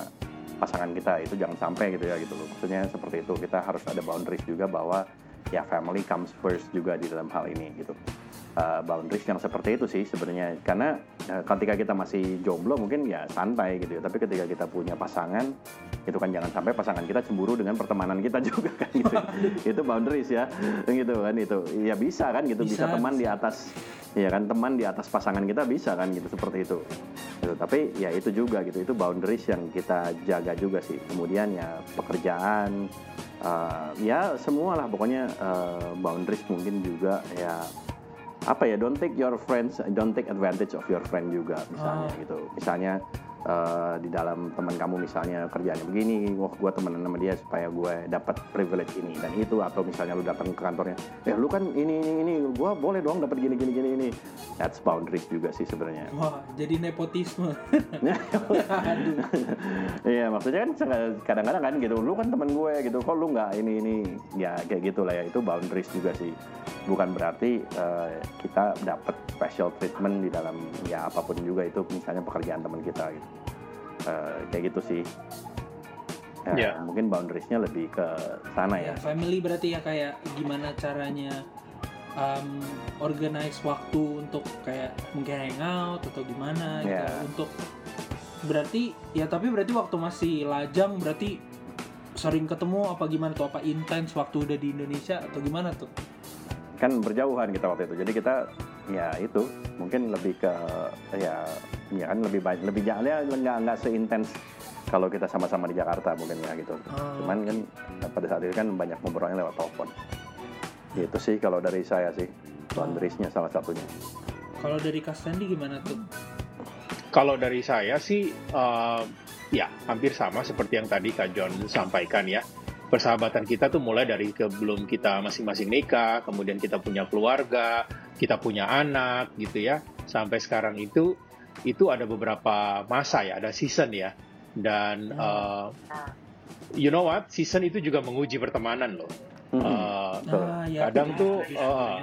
[SPEAKER 2] pasangan kita itu jangan sampai gitu ya gitu loh. Maksudnya seperti itu kita harus ada boundaries juga bahwa ya family comes first juga di dalam hal ini gitu. Uh, boundaries yang seperti itu sih sebenarnya. Karena uh, ketika kita masih jomblo mungkin ya santai gitu ya. Tapi ketika kita punya pasangan itu kan jangan sampai pasangan kita cemburu dengan pertemanan kita *laughs* juga kan gitu *laughs* itu boundaries ya. Gitu kan itu. Ya bisa kan gitu. Bisa,
[SPEAKER 1] Bisa,
[SPEAKER 2] teman di atas ya kan teman di atas pasangan kita bisa kan gitu seperti itu. Gitu. tapi ya itu juga gitu. Itu boundaries yang kita jaga juga sih. Kemudian ya pekerjaan uh, ya semualah. Pokoknya uh, boundaries mungkin juga ya apa ya don't take your friends don't take advantage of your friend juga misalnya
[SPEAKER 1] Oh.
[SPEAKER 2] gitu misalnya eh, di dalam teman kamu misalnya kerjanya begini wah gue temenan sama dia supaya gue dapat privilege ini dan itu atau misalnya lu datang ke kantornya eh lu kan ini ini ini gue boleh dong dapat gini gini gini ini. That's boundaries juga sih sebenarnya.
[SPEAKER 1] Wah jadi nepotisme. *laughs*
[SPEAKER 2] Iya maksudnya kan kadang-kadang kan gitu lu kan teman gue gitu. Kok lu nggak ini ini? Ya kayak gitulah ya itu boundaries juga sih. Bukan berarti eh, kita dapat special treatment di dalam ya apa pun juga itu misalnya pekerjaan teman kita gitu Eh, kayak gitu sih. Ya,
[SPEAKER 3] Ya.
[SPEAKER 2] mungkin boundariesnya lebih ke sana ya.
[SPEAKER 1] Ya, family berarti ya kayak gimana caranya um, organize waktu untuk kayak mungkin hangout atau gimana gitu.
[SPEAKER 2] Ya.
[SPEAKER 1] untuk berarti ya tapi berarti waktu masih lajang berarti sering ketemu apa gimana tuh? Apa intens waktu udah di Indonesia atau gimana tuh?
[SPEAKER 2] Kan berjauhan kita waktu itu. Jadi kita ya itu mungkin lebih ke ya ya kan lebih banyak lebih jauh ya nggak nggak seintens kalau kita sama-sama di Jakarta mungkin ya gitu
[SPEAKER 1] Oh.
[SPEAKER 2] cuman kan pada saat itu kan banyak ngobrolnya lewat telepon gitu sih kalau dari saya sih boundariesnya salah satunya
[SPEAKER 1] kalau dari Kastandi gimana tuh
[SPEAKER 3] Kalau dari saya sih, eh, ya hampir sama seperti yang tadi Kak John sampaikan ya. Persahabatan kita tuh mulai dari sebelum kita masing-masing nikah, kemudian kita punya keluarga, kita punya anak gitu ya. Sampai sekarang itu, itu ada beberapa masa ya, ada season ya. Dan eh, you know what, season itu juga menguji pertemanan loh. Eh,
[SPEAKER 2] Betul.
[SPEAKER 1] ah ya
[SPEAKER 3] Kadang tuh,
[SPEAKER 1] bisa
[SPEAKER 3] uh,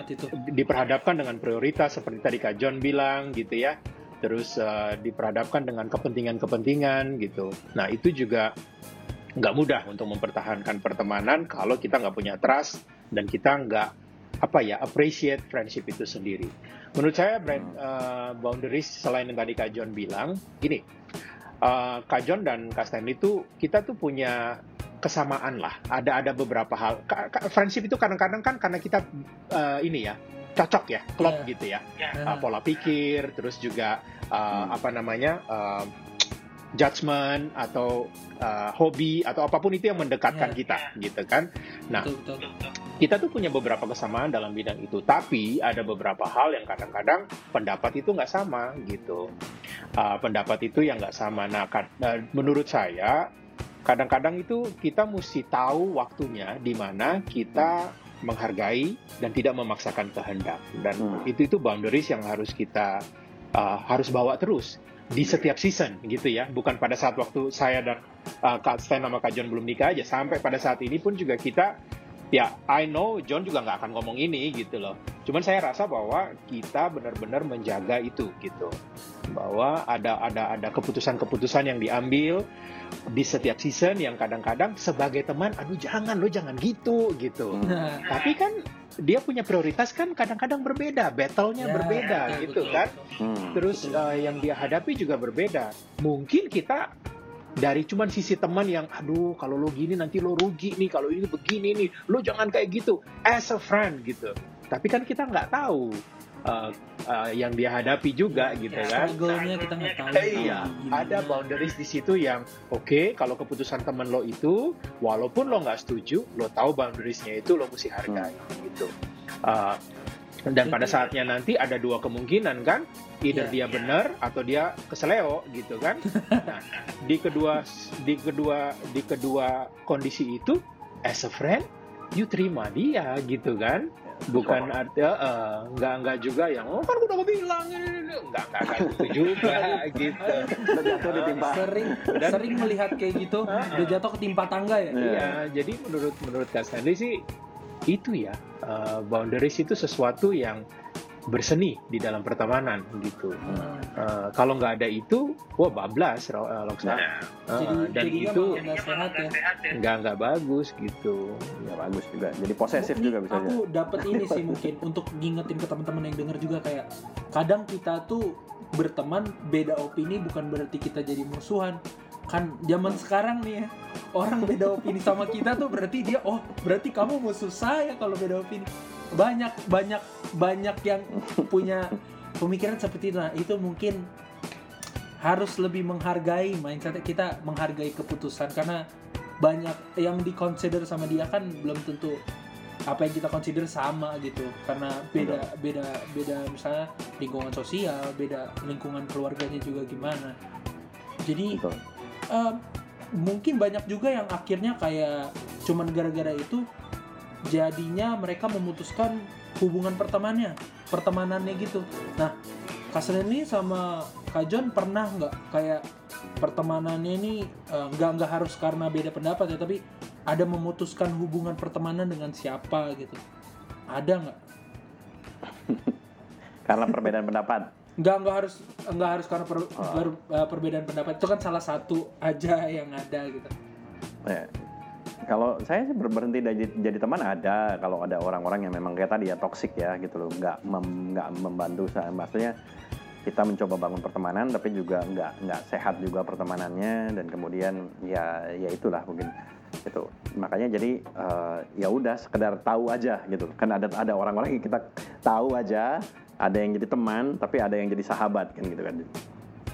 [SPEAKER 3] diperhadapkan dengan prioritas seperti tadi Kak John bilang gitu ya. Terus uh, diperhadapkan dengan kepentingan-kepentingan gitu. Nah itu juga nggak mudah untuk mempertahankan pertemanan kalau kita nggak punya trust dan kita nggak apa ya appreciate friendship itu sendiri. Menurut saya brand uh, boundaries selain yang tadi Kak John bilang, gini, uh, Kak John dan Kak Stanley itu kita tuh punya kesamaan lah. Ada ada beberapa hal. Ka- ka- friendship itu kadang-kadang kan karena kita uh, ini ya cocok ya, klop
[SPEAKER 1] Iya.
[SPEAKER 3] gitu ya.
[SPEAKER 1] Nah,
[SPEAKER 3] Uh, pola pikir, terus juga uh,
[SPEAKER 2] Hmm.
[SPEAKER 3] apa namanya uh, judgment atau uh, hobi atau apa pun itu yang mendekatkan
[SPEAKER 1] Iya.
[SPEAKER 3] kita, gitu kan? Nah,
[SPEAKER 1] betul betul
[SPEAKER 3] kita tuh punya beberapa kesamaan dalam bidang itu, tapi ada beberapa hal yang kadang-kadang pendapat itu nggak sama gitu. Uh, pendapat itu yang nggak sama. Nah, kad- uh, menurut saya kadang-kadang itu kita mesti tahu waktunya di mana kita menghargai dan tidak memaksakan kehendak. Dan
[SPEAKER 2] Hmm.
[SPEAKER 3] itu itu boundaries yang harus kita uh, harus bawa terus di setiap season gitu ya. Bukan pada saat waktu saya dan uh, Kak Stan sama Kak John belum nikah aja. Sampai pada saat ini pun juga kita ya I know John juga nggak akan ngomong ini gitu loh. Cuman saya rasa bahwa kita benar-benar menjaga itu gitu. bahwa ada ada ada keputusan-keputusan yang diambil di setiap season yang kadang-kadang sebagai teman, aduh jangan lo jangan gitu gitu.
[SPEAKER 1] Nah,
[SPEAKER 3] Tapi kan dia punya prioritas kan kadang-kadang berbeda, battle-nya
[SPEAKER 1] ya,
[SPEAKER 3] berbeda
[SPEAKER 1] betul,
[SPEAKER 3] gitu
[SPEAKER 1] betul,
[SPEAKER 3] kan.
[SPEAKER 1] betul.
[SPEAKER 2] Hmm.
[SPEAKER 3] Terus uh, yang dia hadapi juga berbeda. Mungkin kita dari cuman sisi teman yang aduh kalau lo gini nanti lo rugi nih kalau ini begini nih lo jangan kayak gitu as a friend gitu tapi kan kita nggak tahu uh, uh, yang dia hadapi juga gitu kan
[SPEAKER 1] Struggle-nya kita nggak tahu.
[SPEAKER 3] Eh, iya,
[SPEAKER 1] gimana.
[SPEAKER 3] ada boundaries di situ yang oke kalau keputusan teman lo itu walaupun lo nggak setuju, lo tahu boundariesnya itu lo mesti hargai gitu. Uh, dan pada saatnya nanti ada dua kemungkinan kan, either
[SPEAKER 1] Iya.
[SPEAKER 3] dia benar atau dia keseleo gitu kan. *laughs* Nah, di kedua di kedua di kedua kondisi itu as a friend you terima dia gitu kan bukan arti eh, nggak nggak juga yang oh kan gue udah bilang ini, ini, ini." nggak nggak kayak gitu juga *laughs* gitu
[SPEAKER 2] Udah jatuh ditimpa.
[SPEAKER 1] sering
[SPEAKER 3] Dan-
[SPEAKER 1] sering melihat kayak gitu *laughs* udah jatuh ketimpa tangga ya
[SPEAKER 2] Iya.
[SPEAKER 3] iya jadi menurut menurut Kak Stanley sih itu ya eh, boundaries itu sesuatu yang berseni di dalam pertemanan gitu.
[SPEAKER 1] Hmm.
[SPEAKER 3] Eh, kalau nggak ada itu wah bablas eh, Loksa Eh,
[SPEAKER 1] jadi
[SPEAKER 3] dan
[SPEAKER 1] jadinya
[SPEAKER 3] itu
[SPEAKER 1] nggak ya?
[SPEAKER 3] Nggak nggak bagus gitu.
[SPEAKER 2] Ya bagus juga. Jadi posesif juga bisa
[SPEAKER 1] aku dapat ini sih *laughs* mungkin untuk ngingetin ke teman-teman yang denger juga kayak kadang kita tuh berteman beda opini bukan berarti kita jadi musuhan kan zaman sekarang nih ya orang beda opini sama kita tuh berarti dia oh berarti kamu musuh saya kalau beda opini. Banyak banyak banyak yang punya pemikiran seperti itu. Nah itu mungkin harus lebih menghargai mindset kita menghargai keputusan. Karena banyak yang dikonsider sama dia kan belum tentu apa yang kita consider sama gitu. Karena beda beda beda misalnya lingkungan sosial beda lingkungan keluarganya juga gimana. Jadi
[SPEAKER 2] Betul.
[SPEAKER 1] Em, mungkin banyak juga yang akhirnya kayak cuman gara-gara itu jadinya mereka memutuskan hubungan pertemanannya pertemanannya gitu. Nah Kak Sreni sama Kak John pernah nggak kayak pertemanannya ini eh, nggak nggak harus karena beda pendapat ya tapi ada memutuskan hubungan pertemanan dengan siapa gitu? Ada nggak? *laughs*
[SPEAKER 2] Karena perbedaan pendapat.
[SPEAKER 1] Nggak nggak harus nggak harus karena per-
[SPEAKER 2] Oh.
[SPEAKER 1] per- eh, perbedaan pendapat. Itu kan salah satu aja yang ada gitu.
[SPEAKER 2] Ya. Kalau saya sih ber- berhenti jadi, jadi teman ada. Kalau ada orang-orang yang memang kayak tadi ya toksik ya gitu loh. Nggak mem- nggak membantu saya. Maksudnya kita mencoba bangun pertemanan tapi juga nggak nggak sehat juga pertemanannya. Dan kemudian ya ya itulah mungkin. Itu. Makanya jadi eh, ya udah sekedar tahu aja gitu. Kan ada ada orang-orang yang kita tahu aja ada yang jadi teman tapi ada yang jadi sahabat kan gitu kan.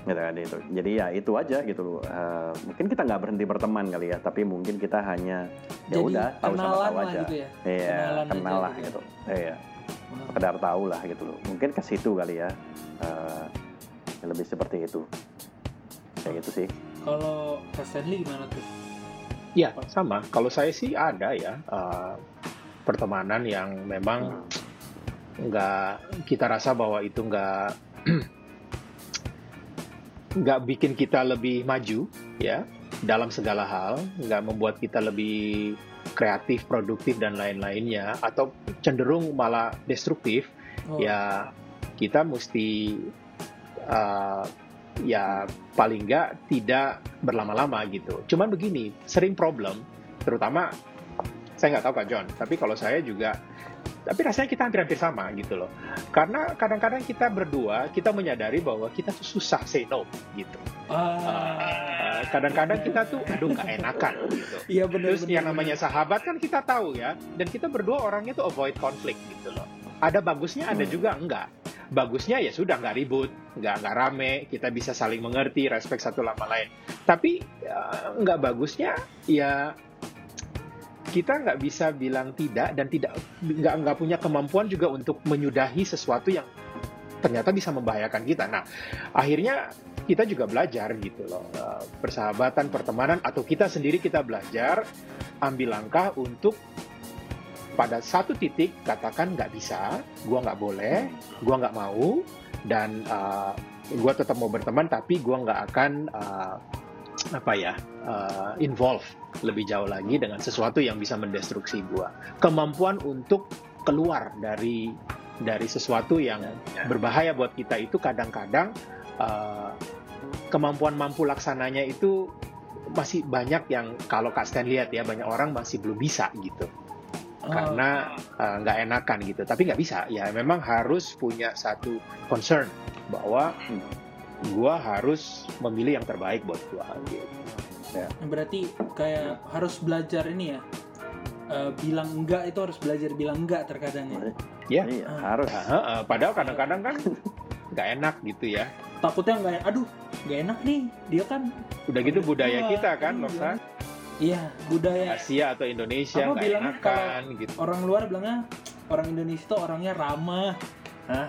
[SPEAKER 2] Gitu kan itu. Jadi ya itu aja gitu loh. Eh, mungkin kita nggak berhenti berteman kali ya tapi mungkin kita hanya ya udah tahu sama tahu aja.
[SPEAKER 1] gitu ya?
[SPEAKER 2] Iya
[SPEAKER 1] Kenalan
[SPEAKER 2] kenal lah
[SPEAKER 1] gitu ya.
[SPEAKER 2] gitu. Iya.
[SPEAKER 1] Hmm.
[SPEAKER 2] sekedar tahu lah gitu loh. Mungkin ke situ kali ya. Eh, lebih seperti itu. Kayak gitu sih.
[SPEAKER 1] Kalau Stanley gimana tuh?
[SPEAKER 3] Ya, sama. Kalau saya sih ada ya uh, pertemanan yang memang nggak kita rasa bahwa itu nggak *clears throat* nggak bikin kita lebih maju ya dalam segala hal, nggak membuat kita lebih kreatif, produktif dan lain-lainnya, atau cenderung malah destruktif.
[SPEAKER 1] Oh,
[SPEAKER 3] Ya kita mesti uh, ya paling nggak tidak berlama-lama gitu. Cuman begini, sering problem, terutama saya nggak tahu Kak John, tapi kalau saya juga, tapi rasanya kita hampir-hampir sama gitu loh. Karena kadang-kadang kita berdua kita menyadari bahwa kita tuh susah say no gitu.
[SPEAKER 1] ah,
[SPEAKER 3] Uh, kadang-kadang kita tuh aduh nggak enakan gitu.
[SPEAKER 1] iya benar
[SPEAKER 3] Terus yang namanya sahabat kan kita tahu ya, dan kita berdua orangnya tuh avoid konflik gitu loh. Ada bagusnya, ada
[SPEAKER 2] Hmm.
[SPEAKER 3] juga enggak. Bagusnya ya sudah nggak ribut, nggak nggak rame, kita bisa saling mengerti, respect satu sama lain. Tapi ya, nggak bagusnya ya kita nggak bisa bilang tidak dan tidak nggak nggak punya kemampuan juga untuk menyudahi sesuatu yang ternyata bisa membahayakan kita. Nah, akhirnya kita juga belajar gitu loh eh, persahabatan, pertemanan atau kita sendiri kita belajar ambil langkah untuk pada satu titik katakan nggak bisa, gua nggak boleh, gua nggak mau dan eh, gua tetap mau berteman tapi gua nggak akan eh, apa ya eh, involve lebih jauh lagi dengan sesuatu yang bisa mendestruksi gua. Kemampuan untuk keluar dari dari sesuatu yang berbahaya buat kita itu kadang-kadang uh, kemampuan mampu laksananya itu masih banyak yang kalau Kak Stan lihat ya banyak orang masih belum bisa gitu
[SPEAKER 1] Oh.
[SPEAKER 3] karena uh, nggak enakan gitu tapi nggak bisa ya memang harus punya satu concern bahwa
[SPEAKER 2] Hmm.
[SPEAKER 3] Gua harus memilih yang terbaik buat gua gitu.
[SPEAKER 1] berarti kayak harus belajar ini ya eh, bilang enggak itu harus belajar bilang enggak terkadang ya
[SPEAKER 3] Ya.
[SPEAKER 2] Iya,
[SPEAKER 1] Ah.
[SPEAKER 2] harus.
[SPEAKER 3] Nah, uh, padahal kadang-kadang kan nggak enak gitu ya
[SPEAKER 1] takutnya enggak aduh nggak enak nih dia kan
[SPEAKER 3] udah gitu budaya
[SPEAKER 1] Wah,
[SPEAKER 3] kita kan
[SPEAKER 1] iya.
[SPEAKER 3] Noksa
[SPEAKER 1] iya budaya
[SPEAKER 3] Asia atau Indonesia nggak enakan gitu
[SPEAKER 1] orang luar bilangnya orang Indonesia tuh orangnya ramah Hah?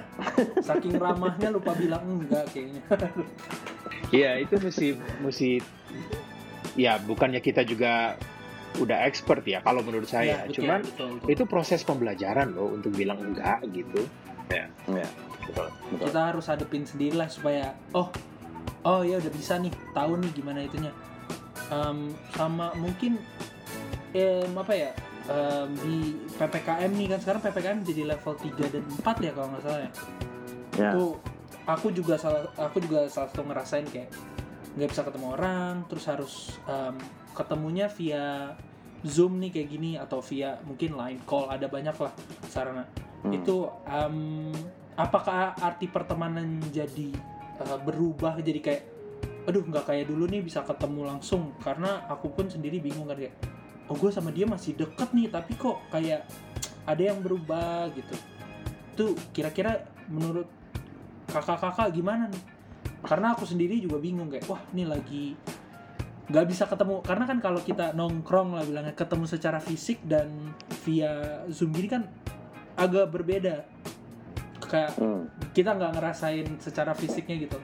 [SPEAKER 1] saking ramahnya lupa bilang enggak kayaknya
[SPEAKER 3] Iya itu mesti mesti ya bukannya kita juga udah expert ya kalau menurut saya
[SPEAKER 1] Iya, betul,
[SPEAKER 3] cuman
[SPEAKER 1] betul, betul.
[SPEAKER 3] itu proses pembelajaran loh untuk bilang enggak gitu
[SPEAKER 2] Iya,
[SPEAKER 3] Betul.
[SPEAKER 2] betul.
[SPEAKER 1] kita harus hadepin sendiri lah supaya oh oh ya udah bisa nih tahu nih gimana itunya Em, sama mungkin em, apa ya em, di ppkm nih kan sekarang ppkm jadi level 3 dan 4 ya kalau nggak salah ya
[SPEAKER 2] Ya.
[SPEAKER 1] itu aku juga salah aku juga salah satu ngerasain kayak nggak bisa ketemu orang terus harus em, ketemunya via zoom nih kayak gini atau via mungkin line call ada banyak lah sarana
[SPEAKER 2] Hmm.
[SPEAKER 1] itu em, apakah arti pertemanan jadi eh, berubah jadi kayak aduh nggak kayak dulu nih bisa ketemu langsung karena aku pun sendiri bingung kan kayak oh gue sama dia masih deket nih tapi kok kayak ada yang berubah gitu. Tuh kira-kira menurut kakak-kakak gimana nih? Karena aku sendiri juga bingung kayak wah ini lagi nggak bisa ketemu. Karena kan kalau kita nongkrong lah bilangnya ketemu secara fisik dan via zoom gini kan agak berbeda. Kayak
[SPEAKER 2] Hmm.
[SPEAKER 1] kita nggak ngerasain secara fisiknya gitu.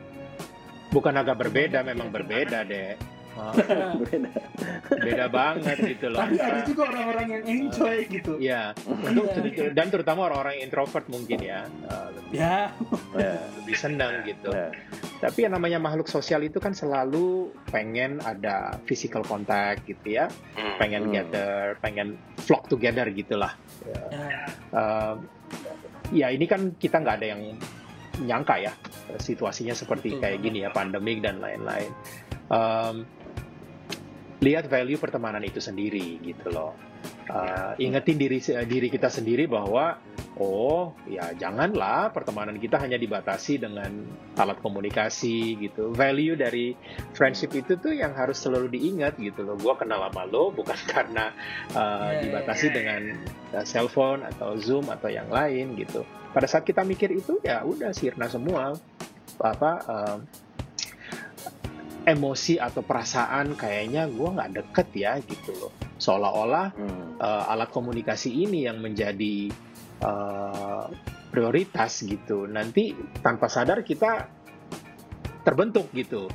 [SPEAKER 3] Bukan agak berbeda memang berbeda deh Oh,
[SPEAKER 2] Beda.
[SPEAKER 3] beda banget gitu loh
[SPEAKER 1] tapi ada juga orang-orang yang enjoy gitu
[SPEAKER 3] Iya, untuk
[SPEAKER 1] Iya.
[SPEAKER 3] dan terutama orang-orang yang introvert mungkin ya uh, lebih,
[SPEAKER 1] ya
[SPEAKER 2] Ya,
[SPEAKER 3] lebih senang gitu.
[SPEAKER 2] ya.
[SPEAKER 3] Tapi yang namanya makhluk sosial itu kan selalu pengen ada physical contact gitu ya, pengen
[SPEAKER 2] Hmm.
[SPEAKER 3] gather, pengen flock together gitulah.
[SPEAKER 1] ya
[SPEAKER 3] Uh, ya ini kan kita nggak ada yang nyangka ya situasinya seperti kayak gini ya pandemik dan lain-lain. Um, lihat value pertemanan itu sendiri gitu loh. Uh, ingetin diri diri kita sendiri bahwa oh ya janganlah pertemanan kita hanya dibatasi dengan alat komunikasi gitu. Value dari friendship itu tuh yang harus selalu diingat gitu loh. Gua kenal sama lo bukan *laughs* karena uh, dibatasi
[SPEAKER 1] ya.
[SPEAKER 3] dengan uh, cellphone atau zoom atau yang lain gitu. Pada saat kita mikir itu ya udah sirna semua apa um, emosi atau perasaan kayaknya gua nggak deket ya gitu loh. Seolah-olah
[SPEAKER 2] Hmm.
[SPEAKER 3] uh, alat komunikasi ini yang menjadi uh, prioritas gitu. Nanti tanpa sadar kita terbentuk gitu.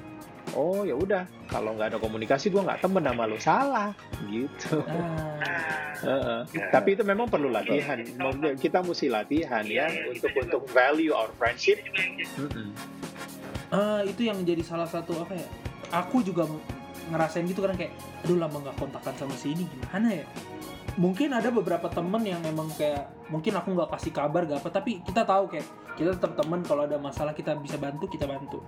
[SPEAKER 3] Oh ya udah, kalau nggak ada komunikasi gua nggak temen sama lo salah gitu.
[SPEAKER 1] Ah, *laughs*
[SPEAKER 3] Heeh. Tapi itu memang perlu latihan. Kita mesti latihan ya untuk untuk value our friendship. Mm-mm.
[SPEAKER 1] Ah, itu yang jadi salah satu apa ya aku juga ngerasain gitu kan kayak aduh lama nggak kontakan sama si ini gimana ya mungkin ada beberapa temen yang memang kayak mungkin aku nggak kasih kabar gak apa tapi kita tahu kayak kita tetap temen kalau ada masalah kita bisa bantu kita bantu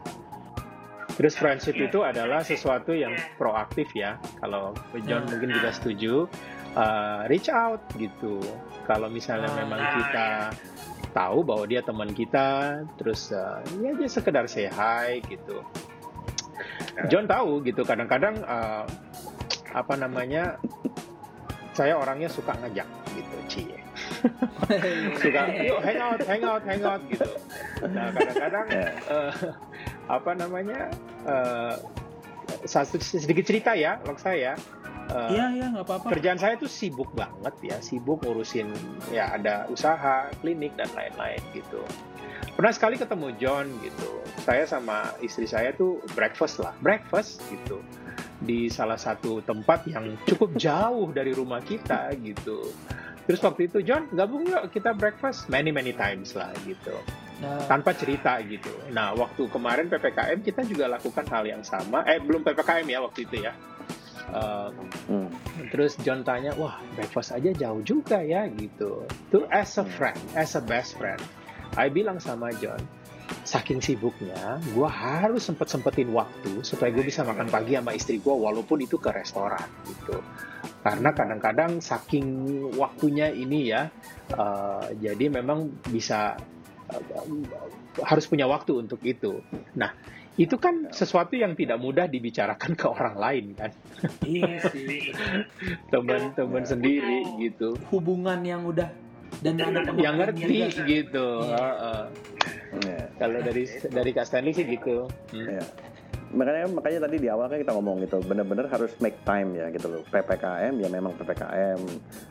[SPEAKER 3] Terus friendship itu adalah sesuatu yang proaktif ya. Kalau John
[SPEAKER 1] Nah.
[SPEAKER 3] mungkin juga setuju, uh, reach out gitu. Kalau misalnya
[SPEAKER 1] Ah.
[SPEAKER 3] memang kita tahu bahwa dia teman kita, terus uh, ya dia sekedar say hi gitu. John tahu gitu. Kadang-kadang uh, apa namanya, saya orangnya suka ngajak gitu, cie. *laughs* Suka, yuk hang out, hang out, hang out gitu. Nah kadang-kadang
[SPEAKER 2] Ya.
[SPEAKER 3] eh, apa namanya satu sedikit cerita ya log saya Eh,
[SPEAKER 1] iya iya nggak apa-apa.
[SPEAKER 3] kerjaan saya tuh sibuk banget ya sibuk ngurusin ya ada usaha klinik dan lain-lain gitu. Pernah sekali ketemu John gitu. Saya sama istri saya tuh breakfast lah breakfast gitu. Di salah satu tempat yang cukup jauh dari rumah kita gitu. Terus waktu itu John gabung yuk kita breakfast. Many many times lah gitu.
[SPEAKER 1] Nah,
[SPEAKER 3] tanpa cerita gitu. Nah, waktu kemarin PPKM kita juga lakukan hal yang sama. Eh, belum PPKM ya waktu itu ya. Uh,
[SPEAKER 2] Hmm.
[SPEAKER 3] terus John tanya, wah breakfast aja jauh juga ya gitu. Tuh as a friend, as a best friend. I bilang sama John, saking sibuknya, gue harus sempet sempetin waktu supaya gue bisa makan pagi sama istri gue, walaupun itu ke restoran gitu. Karena kadang-kadang saking waktunya ini ya, uh, jadi memang bisa uh, harus punya waktu untuk itu. Nah, itu kan sesuatu yang tidak mudah dibicarakan ke orang lain kan.
[SPEAKER 1] Iya sih.
[SPEAKER 3] Teman-teman sendiri gitu.
[SPEAKER 1] Hubungan yang udah dan ada
[SPEAKER 3] yang ngerti gitu. Iya. Uh, uh. Yeah. Kalau dari dari Kak Stanley sih gitu.
[SPEAKER 2] Hmm. Makanya makanya tadi di awal kan kita ngomong gitu bener-bener harus make time ya gitu loh. Ppkm ya memang ppkm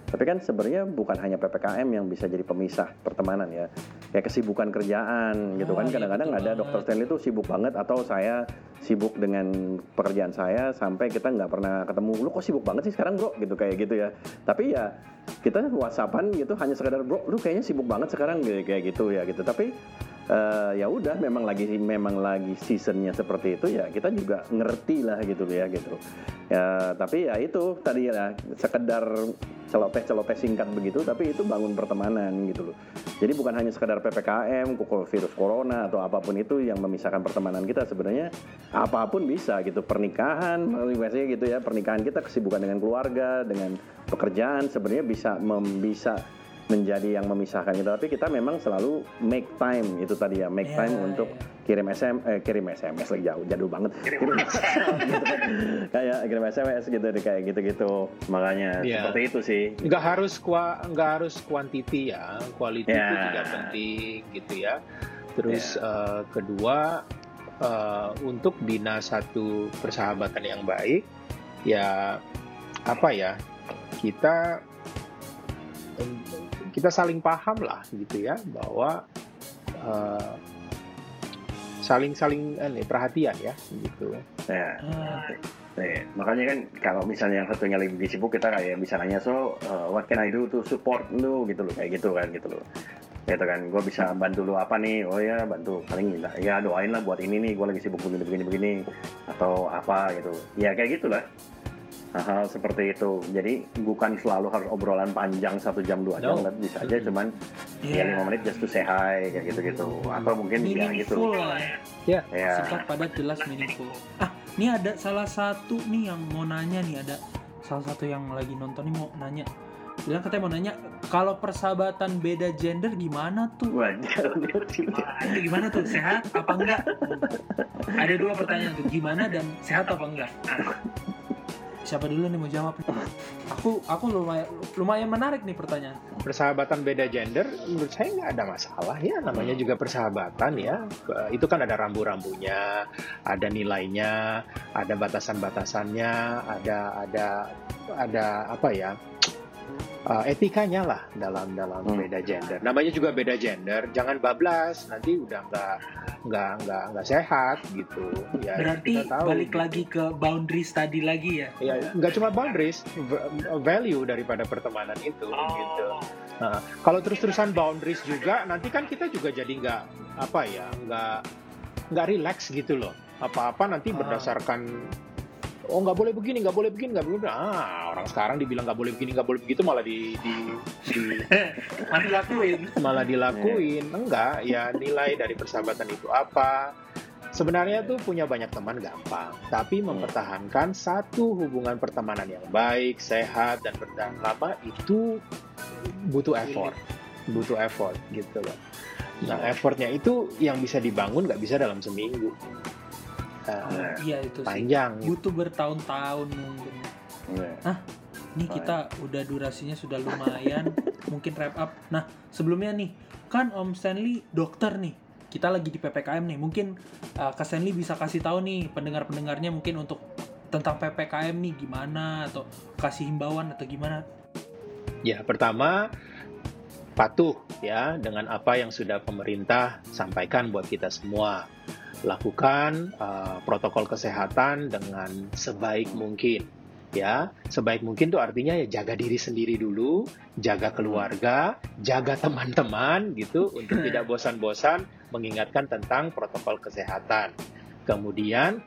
[SPEAKER 2] tapi kan sebenarnya bukan hanya ppkm yang bisa jadi pemisah pertemanan ya. Kayak kesibukan kerjaan gitu oh, kan iya, kadang-kadang iya, ada dokter Stanley itu sibuk banget atau saya sibuk dengan pekerjaan saya sampai kita nggak pernah ketemu. Lu kok sibuk banget sih sekarang bro? Gitu kayak gitu ya. Tapi ya kita whatsappan gitu hanya sekedar bro lu kayaknya sibuk banget sekarang kayak gitu ya gitu. Tapi uh, ya udah memang lagi memang lagi seasonnya seperti itu ya kita juga ngerti lah gitu ya gitu. Ya tapi ya itu tadi ya sekedar celoteh celoteh singkat begitu tapi itu bangun pertemanan gitu loh. Jadi bukan hanya sekedar ppkm virus corona atau apa pun itu yang memisahkan pertemanan kita sebenarnya apa pun bisa gitu. Pernikahan biasanya gitu ya pernikahan kita kesibukan dengan keluarga dengan pekerjaan sebenarnya bisa mem, bisa menjadi yang memisahkan kita tapi kita memang selalu make time itu tadi ya make yeah, time yeah, untuk yeah. kirim SM eh, kirim SMS lagi jauh jadul banget kirim gitu *laughs* kan. kayak kirim SMS gitu kayak gitu-gitu makanya yeah. seperti itu sih
[SPEAKER 3] nggak harus kua nggak harus quantity ya quality yeah. itu juga penting gitu ya terus yeah. uh, kedua uh, untuk bina satu persahabatan yang baik ya apa ya kita kita saling paham lah gitu ya bahwa uh, saling saling ini perhatian ya gitu.
[SPEAKER 2] Ya. Nah, makanya kan kalau misalnya yang satunya lagi sibuk kita kayak bisa nanya so uh, what can I do to support lu? Gitu loh kayak gitu kan gitu loh. Gitu kan gue bisa bantu lu apa nih? Oh ya bantu. Paling minta ya doain lah buat ini nih gue lagi sibuk begini begini begini atau apa gitu. Ya kayak gitulah hal-hal seperti itu jadi bukan selalu harus obrolan panjang satu jam dua jam no. bisa aja cuman yeah. ya lima menit just to say hi kayak gitu gitu atau mungkin
[SPEAKER 1] ya
[SPEAKER 2] gitu
[SPEAKER 1] ya yeah. singkat padat jelas meaningful ah ini ada salah satu nih yang mau nanya nih ada salah satu yang lagi nonton nih mau nanya bilang katanya mau nanya kalau persahabatan beda gender gimana tuh? gimana tuh sehat apa enggak? Ada dua pertanyaan tuh gimana dan sehat apa enggak? Siapa dulu nih mau jawab? Aku aku lumayan lumayan menarik nih pertanyaan.
[SPEAKER 3] Persahabatan beda gender menurut saya nggak ada masalah ya. Namanya juga persahabatan ya. Itu kan ada rambu-rambunya ada nilainya ada batasan-batasannya ada ada ada apa ya uh, etikanya lah dalam dalam hmm. beda gender. Namanya juga beda gender, jangan bablas nanti udah nggak nggak nggak nggak sehat gitu.
[SPEAKER 1] Ya, Berarti kita tahu, balik gitu. lagi ke boundaries tadi lagi ya?
[SPEAKER 3] Ya nggak cuma boundaries, value daripada pertemanan itu oh. gitu. Nah, kalau terus-terusan boundaries juga, nanti kan kita juga jadi nggak apa ya nggak nggak relax gitu loh. Apa-apa nanti ah. berdasarkan oh nggak boleh begini nggak boleh begini nggak boleh begini. ah orang sekarang dibilang nggak boleh begini nggak boleh begitu malah di di, di *laughs*
[SPEAKER 1] malah dilakuin.
[SPEAKER 3] Malah dilakuin. Enggak ya nilai dari persahabatan itu apa? Sebenarnya tuh punya banyak teman gampang, tapi mempertahankan satu hubungan pertemanan yang baik, sehat, dan bertahan lama itu butuh effort, butuh effort gitu loh. Nah, effortnya itu yang bisa dibangun nggak bisa dalam seminggu
[SPEAKER 1] uh, iya itu
[SPEAKER 3] panjang.
[SPEAKER 1] Sih. butuh bertahun-tahun mungkin. Yeah. ah ini kita udah durasinya sudah lumayan. *laughs* Mungkin wrap up. Nah sebelumnya nih kan Om Stanley dokter nih. Kita lagi di ppkm nih. Mungkin uh, Kak Stanley bisa kasih tahu nih pendengar-pendengarnya mungkin untuk tentang ppkm nih gimana atau kasih himbauan atau gimana?
[SPEAKER 3] Ya pertama patuh ya dengan apa yang sudah pemerintah sampaikan buat kita semua lakukan uh, protokol kesehatan dengan sebaik mungkin ya. Sebaik mungkin tuh artinya ya jaga diri sendiri dulu jaga keluarga jaga teman-teman gitu untuk tidak bosan-bosan mengingatkan tentang protokol kesehatan. Kemudian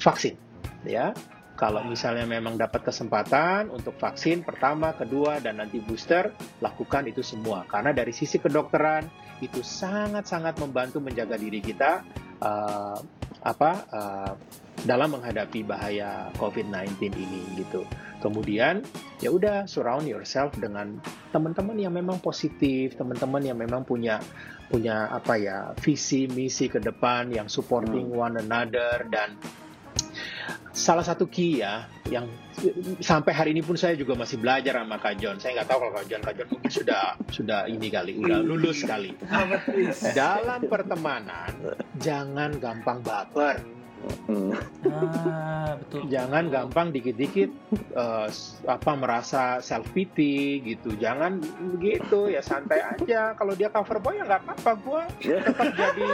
[SPEAKER 3] vaksin ya. Kalau misalnya memang dapat kesempatan untuk vaksin pertama, kedua, dan nanti booster, lakukan itu semua. Karena dari sisi kedokteran itu sangat-sangat membantu menjaga diri kita uh, apa uh, dalam menghadapi bahaya COVID-19 ini gitu. Kemudian ya udah surround yourself dengan teman-teman yang memang positif, teman-teman yang memang punya punya apa ya visi misi ke depan yang supporting hmm. one another dan salah satu key ya yang sampai hari ini pun saya juga masih belajar sama Kak John. Saya nggak tahu kalau Kak John, Kak John mungkin sudah sudah ini kali, udah lulus kali. Dalam pertemanan jangan gampang baper
[SPEAKER 1] Ah, betul.
[SPEAKER 3] Jangan gampang dikit-dikit uh, apa merasa self pity gitu. Jangan begitu ya santai aja. Kalau dia cover boy ya nggak apa-apa. Gue tetap jadi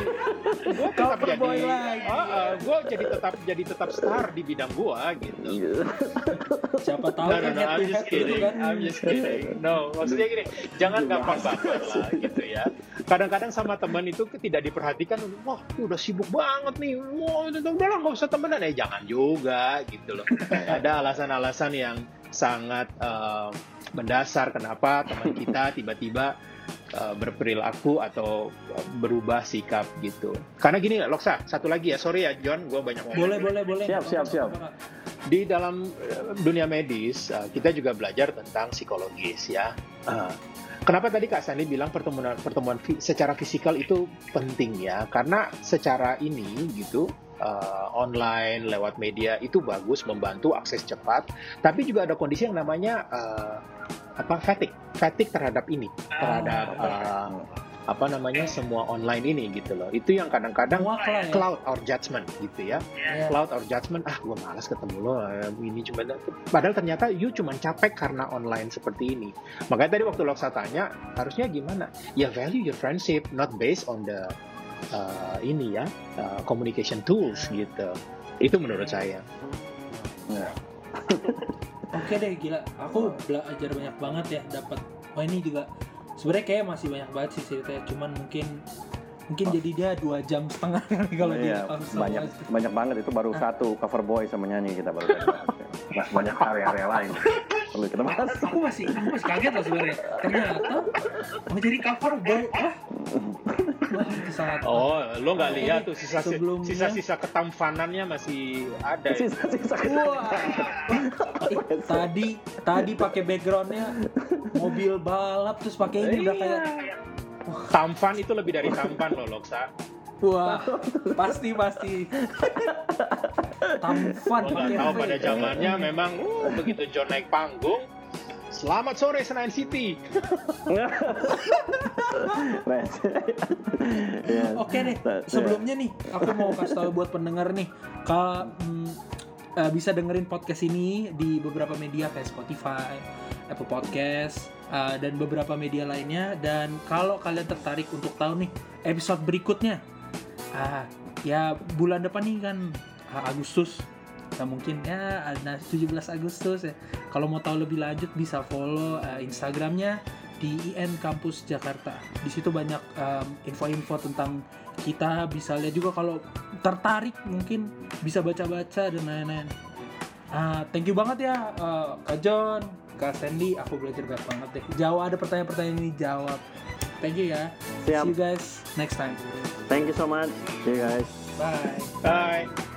[SPEAKER 3] gue tetap
[SPEAKER 1] cover
[SPEAKER 3] jadi
[SPEAKER 1] boy lagi.
[SPEAKER 3] Uh, uh, gue jadi tetap jadi tetap star di bidang gue gitu.
[SPEAKER 1] Siapa tahu
[SPEAKER 3] no, no,
[SPEAKER 1] kan
[SPEAKER 3] no, I'm just kidding. Kan. I'm just kidding. No, maksudnya gini, jangan gampang baper lah gitu ya. Kadang-kadang sama teman itu tidak diperhatikan, wah udah sibuk banget nih, wah udah lah nggak usah temenan. Ya jangan juga gitu loh. Ada alasan-alasan yang sangat uh, mendasar kenapa teman kita tiba-tiba uh, berperilaku atau berubah sikap gitu. Karena gini Loksa satu lagi ya. Sorry ya John gue banyak
[SPEAKER 1] ngomong. Boleh boleh boleh.
[SPEAKER 2] Siap siap siap.
[SPEAKER 3] di dalam dunia medis kita juga belajar tentang psikologis ya. Kenapa tadi Kak Sandi bilang pertemuan pertemuan secara fisikal itu penting ya? Karena secara ini gitu uh, online lewat media itu bagus membantu akses cepat. Tapi juga ada kondisi yang namanya uh, apa fatigue. Fatigue terhadap ini terhadap uh, apa namanya semua online ini gitu loh. Itu yang kadang-kadang ya? cloud or judgment gitu ya. Yeah. cloud or judgment ah gue malas ketemu lo ini cuma padahal ternyata you cuma capek karena online seperti ini. Makanya tadi waktu lo saya tanya harusnya gimana? Ya value your friendship not based on the uh, ini ya uh, communication tools gitu. Itu menurut saya.
[SPEAKER 1] Ya. *laughs* oke deh gila. Aku belajar banyak banget ya dapat. Wah ini juga sebenarnya kayak masih banyak banget sih ceritanya. Cuman mungkin mungkin oh. jadi dia dua jam setengah *laughs* kalau
[SPEAKER 2] iya, dia banyak banyak banget itu baru ah. satu cover boy sama nyanyi kita baru masih *laughs* banyak area-area lain perlu kita bahas
[SPEAKER 1] aku masih aku masih kaget loh sebenarnya ternyata mau jadi cover boy ah
[SPEAKER 3] Oh, lo nggak lihat tuh sisa sisa sisa ketampanannya masih ada. Ya? Sisa sisa.
[SPEAKER 1] Wah. tadi tadi pakai backgroundnya mobil balap terus pakai ini udah kayak
[SPEAKER 3] tampan itu lebih dari tampan loh Loksa.
[SPEAKER 1] Wah, pasti pasti. Tampan.
[SPEAKER 3] Oh, nggak tahu pada zamannya memang uh, begitu John naik panggung, Selamat sore Senayan City. *laughs*
[SPEAKER 1] Oke deh, sebelumnya nih aku mau kasih tahu buat pendengar nih, kalau mm, uh, bisa dengerin podcast ini di beberapa media kayak Spotify, Apple Podcast, uh, dan beberapa media lainnya. Dan kalau kalian tertarik untuk tahu nih episode berikutnya, uh, ya bulan depan nih kan uh, Agustus. Nah mungkin ya ada 17 Agustus ya. Kalau mau tahu lebih lanjut bisa follow uh, Instagramnya di IN Kampus Jakarta. Di situ banyak info info-info tentang kita. Bisa lihat juga kalau tertarik mungkin bisa baca-baca dan lain-lain. Uh, thank you banget ya uh, Kak John Kak Sandy aku belajar banget banget deh. Jawab ada pertanyaan-pertanyaan ini jawab thank you ya. Siap. see you guys next time.
[SPEAKER 2] Thank you so much. See you guys.
[SPEAKER 1] Bye.
[SPEAKER 3] Bye